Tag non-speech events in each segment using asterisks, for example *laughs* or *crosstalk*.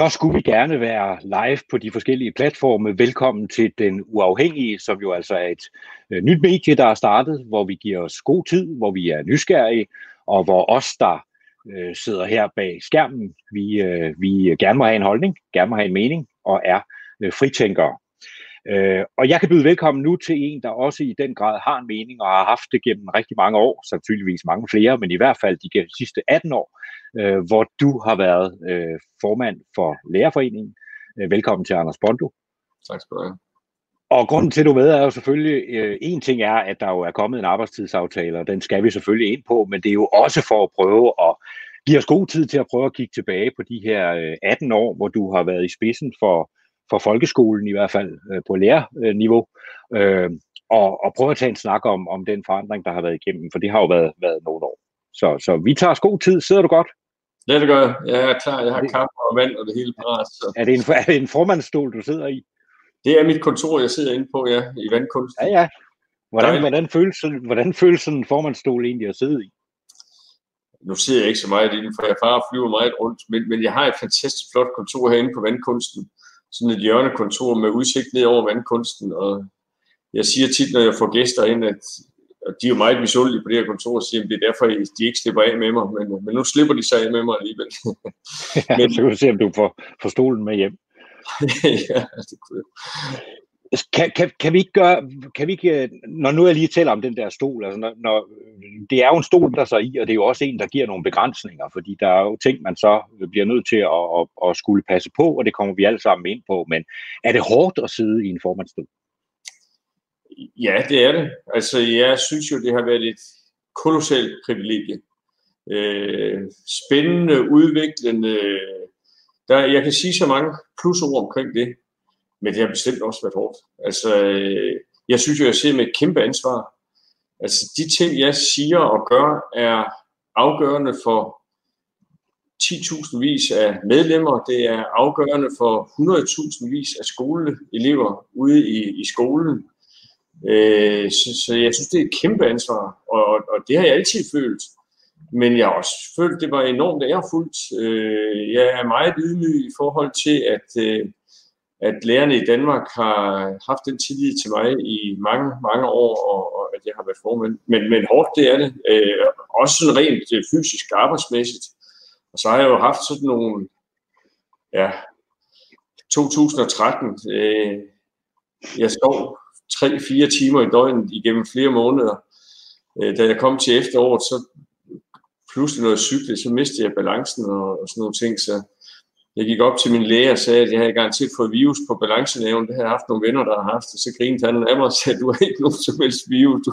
så skulle vi gerne være live på de forskellige platforme. Velkommen til Den Uafhængige, som jo altså er et øh, nyt medie, der er startet, hvor vi giver os god tid, hvor vi er nysgerrige, og hvor os, der øh, sidder her bag skærmen, vi, øh, vi gerne må have en holdning, gerne må have en mening, og er øh, fritænkere. Øh, og jeg kan byde velkommen nu til en, der også i den grad har en mening og har haft det gennem rigtig mange år, sandsynligvis mange flere, men i hvert fald de sidste 18 år, øh, hvor du har været øh, formand for Lærerforeningen. Øh, velkommen til Anders Bondo. Tak skal du have. Og grunden til, at du med, er jo selvfølgelig, øh, en ting er, at der jo er kommet en arbejdstidsaftale, og den skal vi selvfølgelig ind på, men det er jo også for at prøve at give os god tid til at prøve at kigge tilbage på de her øh, 18 år, hvor du har været i spidsen for, for folkeskolen, i hvert fald øh, på lærerniveau, øh, og, og prøve at tage en snak om, om den forandring, der har været igennem, for det har jo været, været nogle år. Så, så vi tager os god tid. Sidder du godt? Ja, det gør jeg. Jeg er klar. Jeg har kaffe og vand og det hele parat. Så. Er, det en, er det en formandsstol, du sidder i? Det er mit kontor, jeg sidder inde på, ja, i vandkunst. Ja, ja. Hvordan, hvordan, føles, hvordan føles sådan en formandsstol egentlig at sidde i? Nu sidder jeg ikke så meget i den, for jeg far flyver meget rundt, men, men jeg har et fantastisk flot kontor herinde på vandkunsten. Sådan et hjørnekontor med udsigt ned over vandkunsten, og jeg siger tit, når jeg får gæster ind, at og de er jo meget misundelige på det her kontor og siger, at det er derfor, de ikke slipper af med mig, men, men nu slipper de sig af med mig alligevel. *laughs* ja, men, så kan du se, om du får, får stolen med hjem. *laughs* ja, det kunne jeg. Kan, kan, kan, vi ikke gøre, kan vi ikke, når nu jeg lige taler om den der stol, altså når, når, det er jo en stol, der så i, og det er jo også en, der giver nogle begrænsninger, fordi der er jo ting, man så bliver nødt til at, at, at skulle passe på, og det kommer vi alle sammen ind på, men er det hårdt at sidde i en formandsstol? Ja, det er det. Altså, jeg synes jo, det har været et kolossalt privilegie. Øh, spændende, udviklende. Der, jeg kan sige så mange plusord omkring det, men det har bestemt også været hårdt. Altså, øh, jeg synes jo, jeg ser med et kæmpe ansvar. Altså, de ting, jeg siger og gør, er afgørende for 10.000 vis af medlemmer. Det er afgørende for 100.000 vis af skoleelever ude i, i skolen. Øh, så, så jeg synes, det er et kæmpe ansvar, og, og det har jeg altid følt. Men jeg har også følt, det var enormt ærefuldt. Øh, jeg er meget ydmyg i forhold til, at, øh, at lærerne i Danmark har haft den tillid til mig i mange, mange år, og, og at jeg har været formand. Men, men hårdt, det er det. Øh, også sådan rent øh, fysisk arbejdsmæssigt. Og så har jeg jo haft sådan nogle, ja, 2013, øh, jeg sov 3-4 timer i døgnet igennem flere måneder. Øh, da jeg kom til efteråret, så pludselig noget jeg så mistede jeg balancen og, og sådan nogle ting. Så jeg gik op til min læge og sagde, at jeg havde garanteret fået virus på balancenævnen. Det havde jeg haft nogle venner, der har haft det. Så grinede han af mig og sagde, du har ikke nogen som helst virus. Du,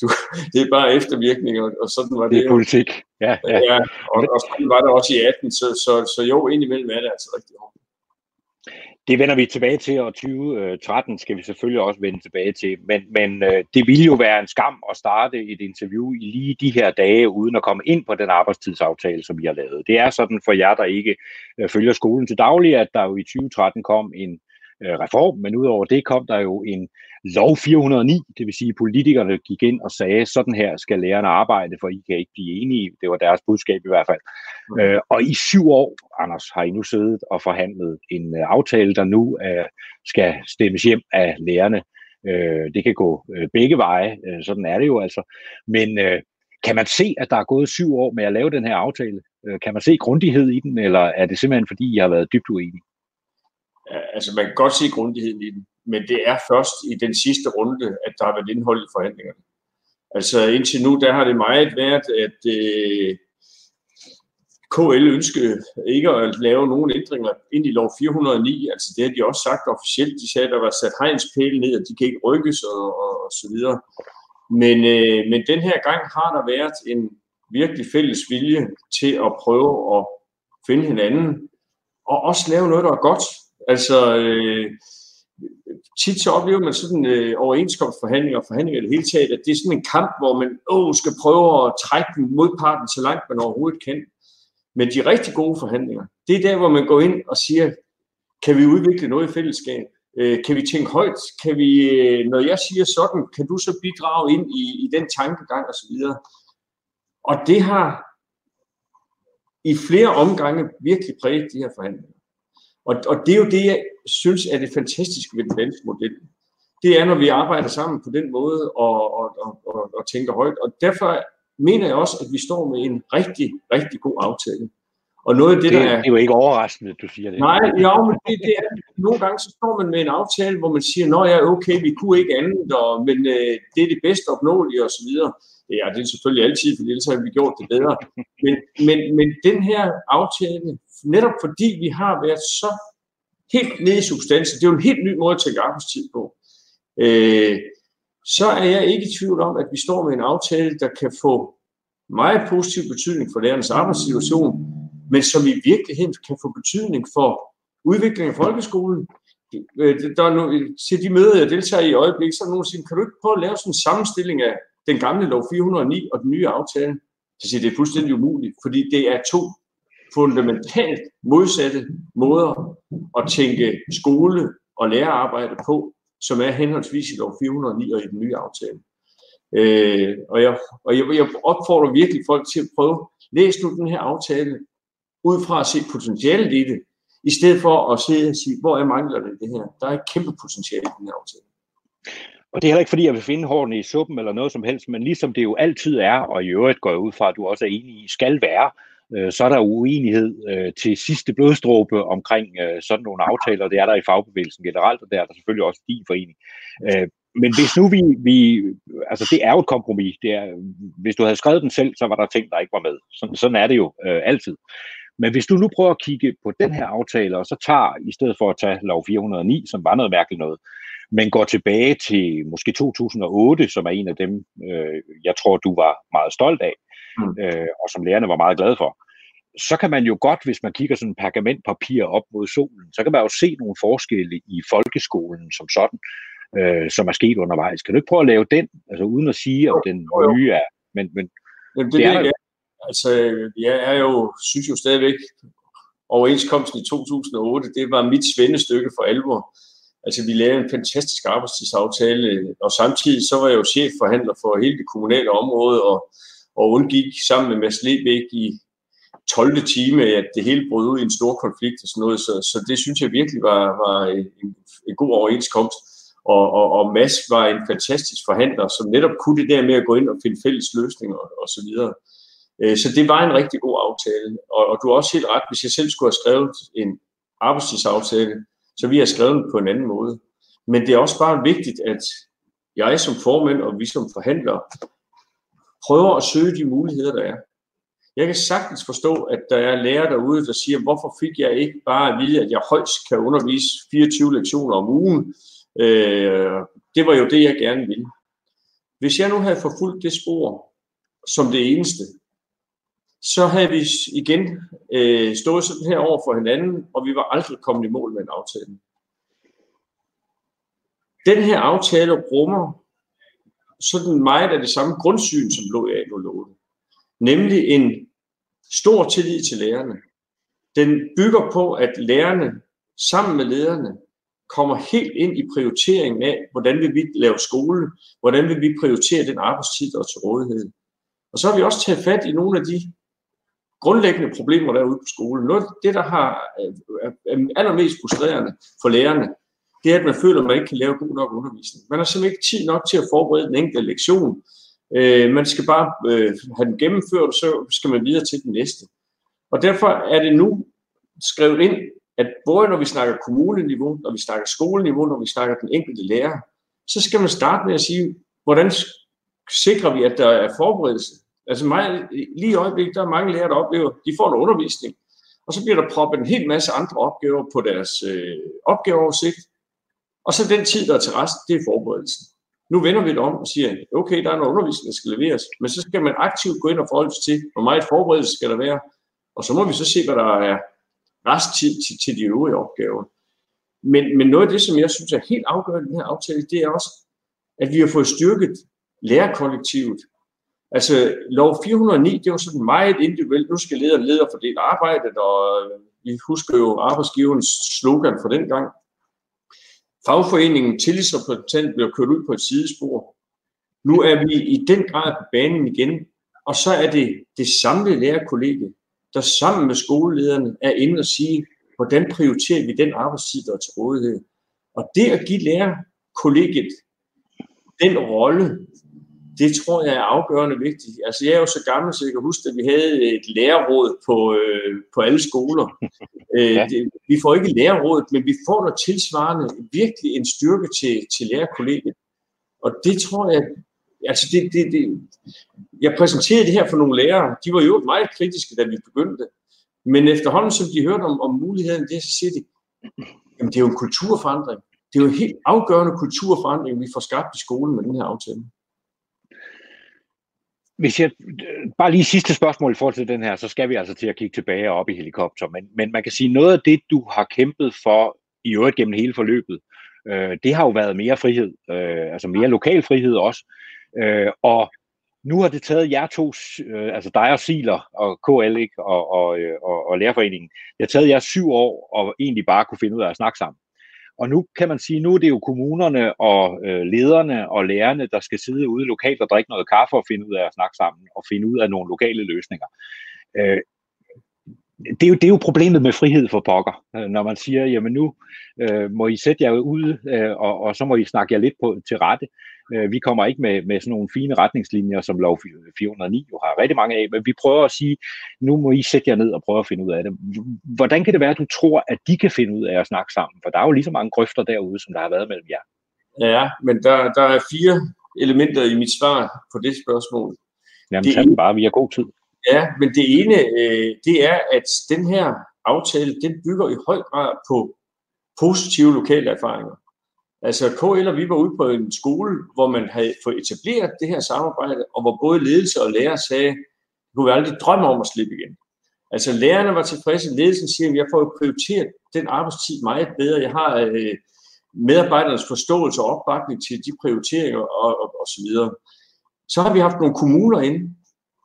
du, det er bare eftervirkninger, og sådan var det. Det er politik. Ja, ja. ja og, og sådan var det også i 18, så, så, så jo, indimellem er det altså rigtig hårdt. Det vender vi tilbage til, og 2013 skal vi selvfølgelig også vende tilbage til. Men, men øh, det ville jo være en skam at starte et interview i lige de her dage, uden at komme ind på den arbejdstidsaftale, som vi har lavet. Det er sådan for jer, der ikke øh, følger skolen til daglig, at der jo i 2013 kom en øh, reform, men udover det kom der jo en lov 409, det vil sige, at politikerne gik ind og sagde, sådan her skal lærerne arbejde, for I kan ikke blive enige. Det var deres budskab i hvert fald. Mm. Øh, og i syv år, Anders, har I nu siddet og forhandlet en øh, aftale, der nu øh, skal stemmes hjem af lærerne. Øh, det kan gå øh, begge veje, øh, sådan er det jo altså. Men øh, kan man se, at der er gået syv år med at lave den her aftale? Øh, kan man se grundighed i den, eller er det simpelthen fordi, I har været dybt uenige? Øh, altså man kan godt se grundigheden i den men det er først i den sidste runde, at der har været indhold i forhandlingerne. Altså indtil nu, der har det meget været, at øh, KL ønskede ikke at lave nogen ændringer ind i lov 409, altså det har de også sagt officielt, de sagde, at der var sat hegnspæle ned, og de kan ikke rykkes og, og, og så videre. Men, øh, men den her gang har der været en virkelig fælles vilje til at prøve at finde hinanden, og også lave noget, der er godt. Altså, øh, tit så oplever man sådan øh, overenskomstforhandlinger og forhandlinger i det hele taget, at det er sådan en kamp, hvor man åh, skal prøve at trække den modparten så langt man overhovedet kan. Men de rigtig gode forhandlinger, det er der, hvor man går ind og siger, kan vi udvikle noget i fællesskab? Øh, kan vi tænke højt? Kan vi, øh, når jeg siger sådan, kan du så bidrage ind i, i den tankegang osv.? Og det har i flere omgange virkelig præget de her forhandlinger. Og, og det er jo det, jeg synes er det fantastiske ved den danske model. Det er, når vi arbejder sammen på den måde og, og, og, og, og tænker højt. Og derfor mener jeg også, at vi står med en rigtig, rigtig god aftale. Og noget af det, det, der er... Det er jo ikke overraskende, at du siger det. Nej, ja, men det, det er, nogle gange så står man med en aftale, hvor man siger, nå ja, okay, vi kunne ikke andet, og, men øh, det er det bedste opnåelige osv. Ja, det er selvfølgelig altid, for ellers har vi gjort det bedre. Men, men, men den her aftale, netop fordi vi har været så helt nede i substansen, det er jo en helt ny måde at tænke arbejdstid på, øh, så er jeg ikke i tvivl om, at vi står med en aftale, der kan få meget positiv betydning for lærernes arbejdssituation, men som i virkeligheden kan få betydning for udviklingen af folkeskolen. Øh, der er nu, til de møder, jeg deltager i i øjeblikket, så er nogen, der siger, kan du ikke prøve at lave sådan en sammenstilling af den gamle lov 409 og den nye aftale? Så siger det er fuldstændig umuligt, fordi det er to fundamentalt modsatte måder at tænke skole og lærerarbejde på, som er henholdsvis i lov 409 og i den nye aftale. Øh, og jeg, og jeg, jeg opfordrer virkelig folk til at prøve, læs nu den her aftale, ud fra at se potentialet i det, i stedet for at se og sige, hvor er manglerne i det her? Der er et kæmpe potentiale i den her aftale. Og det er heller ikke fordi, jeg vil finde hårene i suppen eller noget som helst, men ligesom det jo altid er, og i øvrigt går jeg ud fra, at du også er enig i, skal være, øh, så er der uenighed øh, til sidste blodstråbe omkring øh, sådan nogle aftaler. Det er der i fagbevægelsen generelt, og der er der selvfølgelig også din forening. Øh, men hvis nu vi, vi, altså det er jo et kompromis. Det er, hvis du havde skrevet den selv, så var der ting, der ikke var med. Sådan, sådan er det jo øh, altid. Men hvis du nu prøver at kigge på den her aftale, og så tager, i stedet for at tage lov 409, som var noget mærkeligt noget, men går tilbage til måske 2008, som er en af dem, øh, jeg tror, du var meget stolt af, mm. øh, og som lærerne var meget glade for, så kan man jo godt, hvis man kigger sådan pergamentpapir op mod solen, så kan man jo se nogle forskelle i folkeskolen som sådan, øh, som er sket undervejs. Kan du ikke prøve at lave den, altså uden at sige, at den nye er, men, men Jamen, det, det, er, det, Altså, jeg er jo, synes jo stadigvæk, overenskomsten i 2008, det var mit svendestykke for alvor. Altså, vi lavede en fantastisk arbejdstidsaftale, og samtidig så var jeg jo chefforhandler for hele det kommunale område, og, og undgik sammen med Mads Lebæk i 12. time, at det hele brød ud i en stor konflikt og sådan noget. Så, så det synes jeg virkelig var, var en, en god overenskomst. Og, og, og Mads var en fantastisk forhandler, som netop kunne det der med at gå ind og finde fælles løsninger og, og så videre. Øh, så det var en rigtig god aftale. Og, og du har også helt ret, hvis jeg selv skulle have skrevet en arbejdstidsaftale, så vi har skrevet den på en anden måde. Men det er også bare vigtigt, at jeg som formand og vi som forhandlere prøver at søge de muligheder, der er. Jeg kan sagtens forstå, at der er lærere derude, der siger, hvorfor fik jeg ikke bare at vide, at jeg højst kan undervise 24 lektioner om ugen. Øh, det var jo det, jeg gerne ville. Hvis jeg nu havde forfulgt det spor som det eneste, så havde vi igen øh, stået sådan her over for hinanden, og vi var aldrig kommet i mål med en aftale. Den her aftale rummer sådan meget af det samme grundsyn, som lå i lå Nemlig en stor tillid til lærerne. Den bygger på, at lærerne sammen med lederne kommer helt ind i prioriteringen af, hvordan vil vi lave skole, hvordan vil vi prioritere den arbejdstid, der er til rådighed. Og så har vi også taget fat i nogle af de grundlæggende problemer derude på skolen. Noget af det, der har, øh, er allermest frustrerende for lærerne, det er, at man føler, at man ikke kan lave god nok undervisning. Man har simpelthen ikke tid nok til at forberede den enkelte lektion. Øh, man skal bare øh, have den gennemført, og så skal man videre til den næste. Og derfor er det nu skrevet ind, at både når vi snakker kommuneniveau, når vi snakker skoleniveau, når vi snakker den enkelte lærer, så skal man starte med at sige, hvordan sikrer vi, at der er forberedelse Altså mig, lige i øjeblikket, der er mange lærere, der oplever, at de får en undervisning, og så bliver der proppet en hel masse andre opgaver på deres øh, opgaveoversigt, og så den tid, der er til rest, det er forberedelsen. Nu vender vi det om og siger, okay, der er noget undervisning, der skal leveres, men så skal man aktivt gå ind og forholde sig til, hvor meget forberedelse skal der være, og så må vi så se, hvad der er resttid til, til de øvrige opgaver. Men, men noget af det, som jeg synes er helt afgørende i den her aftale, det er også, at vi har fået styrket lærerkollektivet Altså, lov 409, det var sådan meget individuelt. Nu skal lederen lede og fordele arbejdet, og øh, vi husker jo arbejdsgiverens slogan fra den gang. Fagforeningen tillidsrepræsentant blev kørt ud på et sidespor. Nu er vi i den grad på banen igen, og så er det det samlede lærerkollegie, der sammen med skolelederne er inde og sige, hvordan prioriterer vi den arbejdstid, der er til rådighed. Og det at give lærerkollegiet den rolle, det tror jeg er afgørende vigtigt. Altså jeg er jo så gammel, så jeg kan huske, at vi havde et lærerråd på, øh, på alle skoler. *laughs* Øh, ja. det, vi får ikke lærerrådet, men vi får der tilsvarende virkelig en styrke til, til lærerkollegiet. Og det tror jeg, altså det, det, det, jeg præsenterede det her for nogle lærere, de var jo meget kritiske, da vi begyndte. Men efterhånden, som de hørte om, om muligheden, det, så siger de, jamen det er jo en kulturforandring. Det er jo en helt afgørende kulturforandring, vi får skabt i skolen med den her aftale. Hvis jeg, bare lige sidste spørgsmål i forhold til den her, så skal vi altså til at kigge tilbage og op i helikopter. Men, men man kan sige, noget af det, du har kæmpet for i øvrigt gennem hele forløbet, øh, det har jo været mere frihed, øh, altså mere lokal frihed også. Øh, og nu har det taget jer to, øh, altså dig og Siler og KL ikke, og, og, øh, og, og Lærerforeningen, det har taget jer syv år og egentlig bare kunne finde ud af at snakke sammen. Og nu kan man sige, nu er det jo kommunerne og øh, lederne og lærerne, der skal sidde ude lokalt og drikke noget kaffe og finde ud af at snakke sammen og finde ud af nogle lokale løsninger. Øh, det, er jo, det er jo problemet med frihed for pokker, øh, når man siger, jamen nu øh, må I sætte jer ud, øh, og, og så må I snakke jer lidt på, til rette. Øh, vi kommer ikke med, med sådan nogle fine retningslinjer, som lov 409 jo har rigtig mange af, men vi prøver at sige, nu må I sætte jer ned og prøve at finde ud af det. Hvordan kan det være, at du tror, at de kan finde ud af at snakke sammen? For der er jo lige så mange grøfter derude, som der har været mellem jer. Ja, men der, der er fire elementer i mit svar på det spørgsmål. Jamen, det ene, bare, vi har god tid. Ja, men det ene, øh, det er, at den her aftale, den bygger i høj grad på positive lokale erfaringer. Altså KL og vi var ude på en skole, hvor man havde fået etableret det her samarbejde, og hvor både ledelse og lærer sagde, at kunne vi aldrig drømme om at slippe igen. Altså lærerne var tilfredse, ledelsen siger, at jeg får prioriteret den arbejdstid meget bedre. Jeg har øh, medarbejdernes forståelse og opbakning til de prioriteringer og, og, og så videre. Så har vi haft nogle kommuner inde.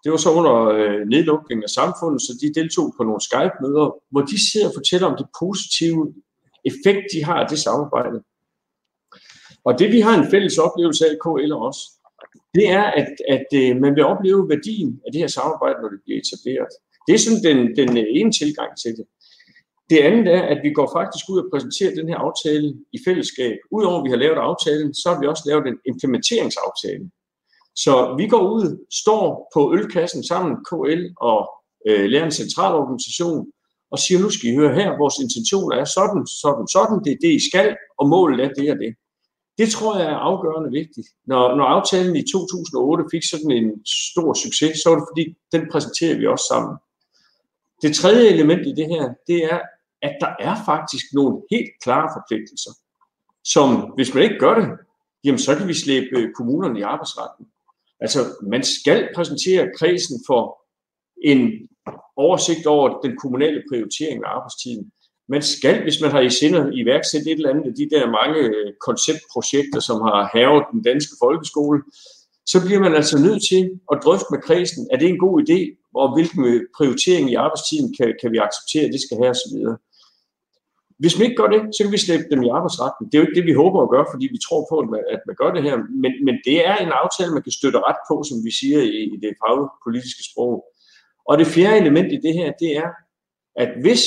Det var så under øh, nedlukningen af samfundet, så de deltog på nogle Skype-møder, hvor de sidder og fortæller om det positive effekt, de har af det samarbejde. Og det vi har en fælles oplevelse af, KL og os, det er, at, at øh, man vil opleve værdien af det her samarbejde, når det bliver etableret. Det er sådan den, den øh, ene tilgang til det. Det andet er, at vi går faktisk ud og præsenterer den her aftale i fællesskab. Udover at vi har lavet aftalen, så har vi også lavet en implementeringsaftale. Så vi går ud, står på ølkassen sammen, KL og øh, Lærernes Centralorganisation, og siger, nu skal I høre her, vores intentioner er sådan, sådan, sådan, det er det, I skal, og målet er det og det. Det tror jeg er afgørende vigtigt. Når, når aftalen i 2008 fik sådan en stor succes, så var det fordi, den præsenterer vi også sammen. Det tredje element i det her, det er, at der er faktisk nogle helt klare forpligtelser, som hvis man ikke gør det, jamen så kan vi slæbe øh, kommunerne i arbejdsretten. Altså, man skal præsentere kredsen for en oversigt over den kommunale prioritering af arbejdstiden. Man skal, hvis man har i sinde iværksætte et eller andet af de der mange øh, konceptprojekter, som har havet den danske folkeskole, så bliver man altså nødt til at drøfte med kredsen, er det en god idé, og hvilken øh, prioritering i arbejdstiden kan, kan vi acceptere, det skal have osv. Hvis man ikke gør det, så kan vi slæbe dem i arbejdsretten. Det er jo ikke det, vi håber at gøre, fordi vi tror på, at man, at man gør det her. Men, men det er en aftale, man kan støtte ret på, som vi siger i, i det fagpolitiske sprog. Og det fjerde element i det her, det er, at hvis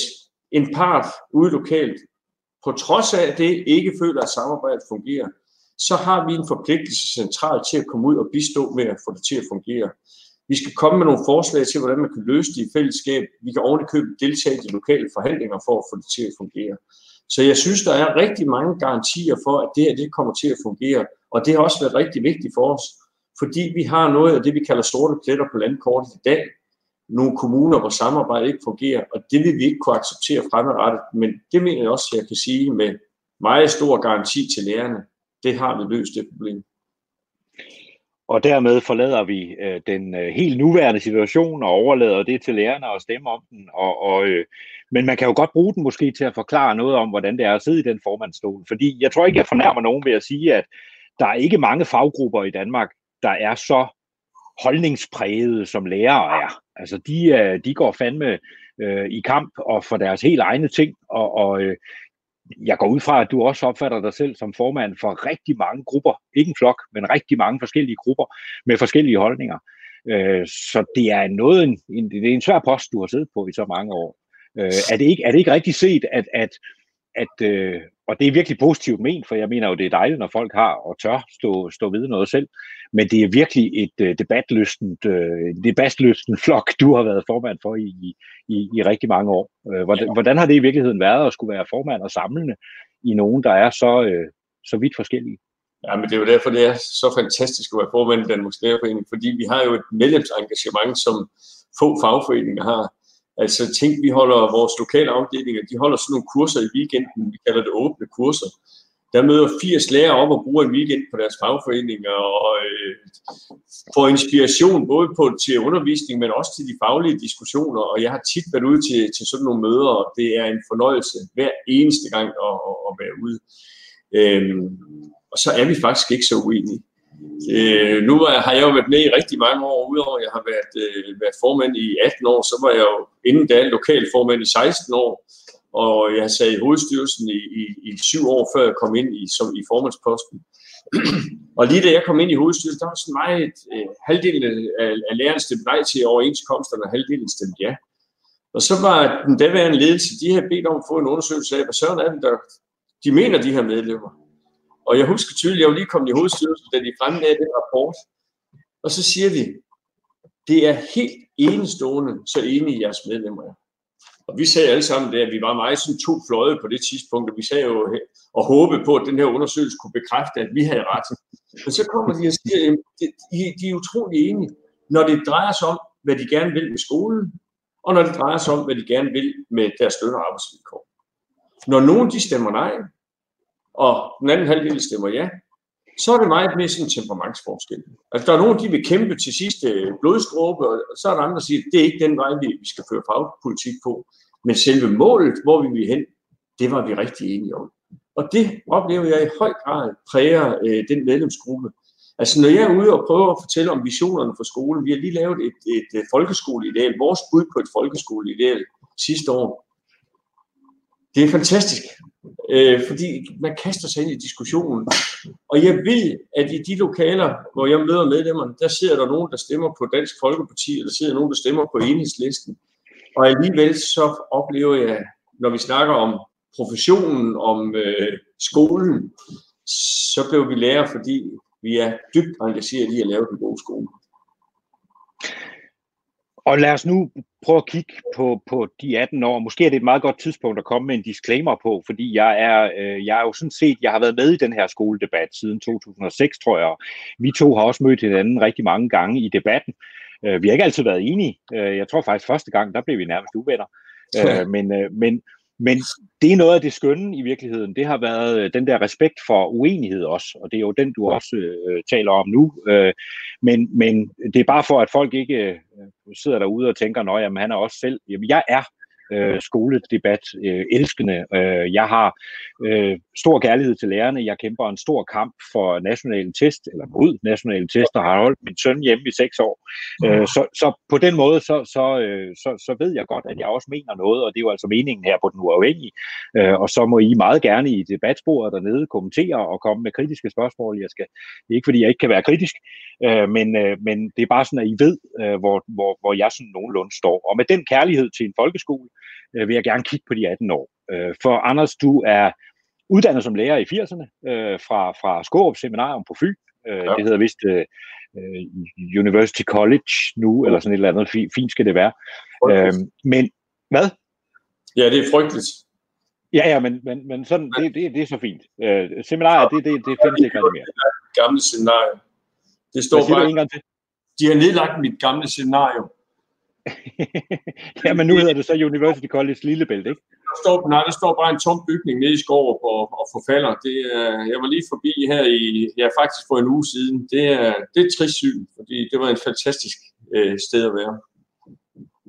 en part ude lokalt, på trods af at det ikke føler, at samarbejdet fungerer, så har vi en forpligtelse centralt til at komme ud og bistå med at få det til at fungere. Vi skal komme med nogle forslag til, hvordan man kan løse det i fællesskab. Vi kan ovenikøbet deltage i de lokale forhandlinger for at få det til at fungere. Så jeg synes, der er rigtig mange garantier for, at det her det kommer til at fungere. Og det har også været rigtig vigtigt for os, fordi vi har noget af det, vi kalder sorte pletter på landkortet i dag, nogle kommuner, hvor samarbejdet ikke fungerer, og det vil vi ikke kunne acceptere fremadrettet. Men det mener jeg også, at jeg kan sige med meget stor garanti til lærerne. Det har vi løst det problem. Og dermed forlader vi øh, den øh, helt nuværende situation og overlader det til lærerne at stemme om den. Og, og, øh, men man kan jo godt bruge den måske til at forklare noget om, hvordan det er at sidde i den formandstol. Fordi jeg tror ikke, jeg fornærmer nogen ved at sige, at der er ikke mange faggrupper i Danmark, der er så holdningspræget, som lærere er. Altså, de, øh, de går fandme øh, i kamp og for deres helt egne ting, og, og øh, jeg går ud fra, at du også opfatter dig selv som formand for rigtig mange grupper, ikke en flok, men rigtig mange forskellige grupper med forskellige holdninger. Øh, så det er noget, en, en, det er en svær post, du har siddet på i så mange år. Øh, er, det ikke, er det ikke rigtigt set, at, at, at øh, og det er virkelig positivt ment, for jeg mener jo, det er dejligt, når folk har og tør stå, stå ved noget selv, men det er virkelig et øh, debatlystent, øh, debatlystent *laughs* flok, du har været formand for i, i, i rigtig mange år. Øh, hvordan, ja. hvordan har det i virkeligheden været at skulle være formand og samlende i nogen, der er så, øh, så vidt forskellige? Ja, men det er jo derfor, det er så fantastisk at være formand i Danmarks Lærerforening, fordi vi har jo et medlemsengagement, som få fagforeninger har. Altså tænk, vi holder vores lokale afdelinger, de holder sådan nogle kurser i weekenden, vi kalder det åbne kurser. Der møder 80 lærere op og bruger en weekend på deres fagforeninger og øh, får inspiration både på, til undervisning, men også til de faglige diskussioner. Og jeg har tit været ude til, til sådan nogle møder, og det er en fornøjelse hver eneste gang at, at, at være ude. Øhm, og så er vi faktisk ikke så uenige. Øh, nu har jeg jo været med i rigtig mange år, udover at jeg har været, øh, været formand i 18 år, så var jeg jo inden da lokalformand i 16 år, og jeg sad i hovedstyrelsen i, i, i syv år, før jeg kom ind i, som, i formandsposten. *clears throat* og lige da jeg kom ind i hovedstyrelsen, der var sådan meget, øh, halvdelen af, af lærerne stemte nej til overenskomsterne, og halvdelen stemte ja. Og så var den daværende ledelse, de havde bedt om at få en undersøgelse af, hvad søren er det, der de mener, de her medlemmer. Og jeg husker tydeligt, jeg var lige kommet i hovedstyrelsen, da de fremlagde den rapport. Og så siger de, det er helt enestående, så enige jeres medlemmer er. Og vi sagde alle sammen det, at vi var meget sådan to fløje på det tidspunkt, og vi sagde jo og håbede på, at den her undersøgelse kunne bekræfte, at vi havde ret. Men så kommer de og siger, at de, de er utrolig enige, når det drejer sig om, hvad de gerne vil med skolen, og når det drejer sig om, hvad de gerne vil med deres løn og arbejdsvilkår. Når nogen de stemmer nej, og den anden halvdel stemmer ja, så er det meget mere sådan en temperamentsforskel. Altså, der er nogen, de vil kæmpe til sidste blodstråbe, og så er der andre, der siger, at det er ikke den vej, vi skal føre fagpolitik på. Men selve målet, hvor vi vil hen, det var vi rigtig enige om. Og det oplever jeg i høj grad præger øh, den medlemsgruppe. Altså når jeg er ude og prøver at fortælle om visionerne for skolen, vi har lige lavet et, et, et folkeskoleideal, vores bud på et folkeskoleideal sidste år. Det er fantastisk øh, fordi man kaster sig ind i diskussionen. Og jeg ved, at i de lokaler, hvor jeg møder medlemmerne, der sidder der nogen, der stemmer på Dansk Folkeparti, eller der sidder nogen, der stemmer på enhedslisten. Og alligevel så oplever jeg, når vi snakker om professionen, om øh, skolen, så blev vi lærer, fordi vi er dybt engageret i at lave den gode skole. Og lad os nu prøve at kigge på, på de 18 år. Måske er det et meget godt tidspunkt at komme med en disclaimer på, fordi jeg er, øh, jeg er jo sådan set, jeg har været med i den her skoledebat siden 2006, tror jeg. Vi to har også mødt hinanden rigtig mange gange i debatten. Øh, vi har ikke altid været enige. Øh, jeg tror faktisk første gang, der blev vi nærmest uvenner. Øh, men, øh, men, men det er noget af det skønne i virkeligheden. Det har været øh, den der respekt for uenighed også, og det er jo den, du også øh, taler om nu. Øh, men, men det er bare for, at folk ikke øh, sidder derude og tænker, at han er også selv. Jamen, jeg er øh, skoledebat øh, elskende. Øh, jeg har øh, stor kærlighed til lærerne. Jeg kæmper en stor kamp for nationale test, eller mod nationale test, og har holdt min søn hjemme i seks år. Øh, så, så på den måde, så, så, øh, så, så ved jeg godt, at jeg også mener noget, og det er jo altså meningen her på den uafhængige. Øh, og så må I meget gerne i debatsporet dernede kommentere og komme med kritiske spørgsmål. Jeg skal, det er ikke, fordi jeg ikke kan være kritisk, øh, men, øh, men det er bare sådan, at I ved, øh, hvor, hvor, hvor jeg sådan nogenlunde står. Og med den kærlighed til en folkeskole, øh, vil jeg gerne kigge på de 18 år. Øh, for Anders, du er uddannet som lærer i 80'erne øh, fra, fra Skårup Seminarium på Fyn. Øh, ja. Det hedder vist øh, øh, University College nu, eller sådan et eller andet. Fint skal det være. Øh, men hvad? Ja, det er frygteligt. Ja, ja, men, men, men sådan, det, det, det er så fint. Øh, seminariet, det, det, det findes ikke rigtig mere. Gamle scenarie. Det står bare, en gang til? De har nedlagt mit gamle scenario. Ja, men nu hedder det så University College Lillebælt, ikke? Der står, nej, der står bare en tom bygning nede i Skorup og, og forfalder. Det, jeg var lige forbi her i, ja, faktisk for en uge siden. Det er, det er et trist syn, fordi det var et fantastisk øh, sted at være.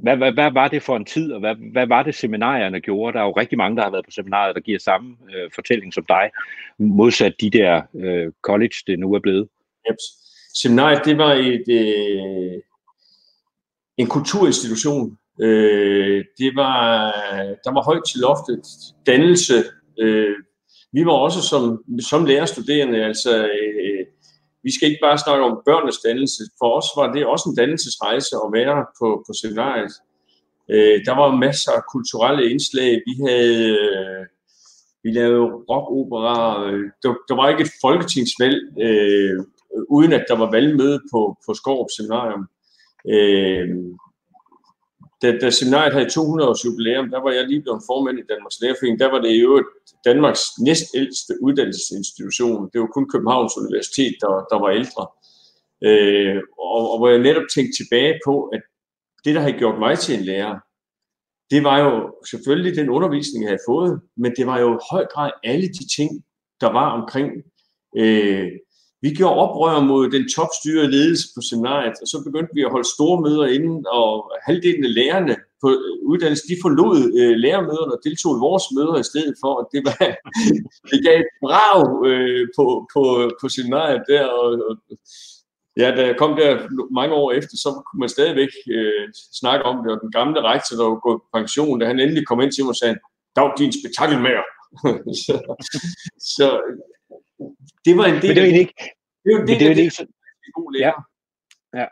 Hvad, hvad, hvad var det for en tid, og hvad, hvad var det, seminarierne gjorde? Der er jo rigtig mange, der har været på seminariet, der giver samme øh, fortælling som dig, modsat de der øh, college, det nu er blevet. Yep. Seminariet, det var et, øh, en kulturinstitution. Øh, det var, der var højt til loftet, dannelse. Øh, vi var også som, som lærerstuderende, altså øh, vi skal ikke bare snakke om børnenes dannelse. For os var det også en dannelsesrejse at være på, på seminariet. Øh, der var masser af kulturelle indslag. Vi havde øh, vi lavede rockopera. Der, der var ikke et folketingsvalg, øh, uden at der var valgmøde på, på Skorup Seminarium. Øh, da, da seminariet havde 200 års jubilæum, der var jeg lige blevet formand i Danmarks Lærerforening. Der var det jo Danmarks næstældste uddannelsesinstitution. Det var kun Københavns Universitet, der, der var ældre. Øh, og, og hvor jeg netop tænkte tilbage på, at det, der havde gjort mig til en lærer, det var jo selvfølgelig den undervisning, jeg havde fået, men det var jo i høj grad alle de ting, der var omkring. Øh, vi gjorde oprør mod den topstyrede ledelse på seminariet, og så begyndte vi at holde store møder inden, og halvdelen af lærerne på uddannelsen, de forlod øh, lærermøderne og deltog i vores møder i stedet for, at det, var, *laughs* det gav et brav øh, på, på, på seminariet der, og, og Ja, da jeg kom der mange år efter, så kunne man stadigvæk øh, snakke om det, og den gamle rektor, der var gået på pension, da han endelig kom ind til mig og sagde, dag din spektakelmager. *laughs* så, så, det var en del Men det er ikke, det er en del det er ikke så... god lærer. Ja. ja.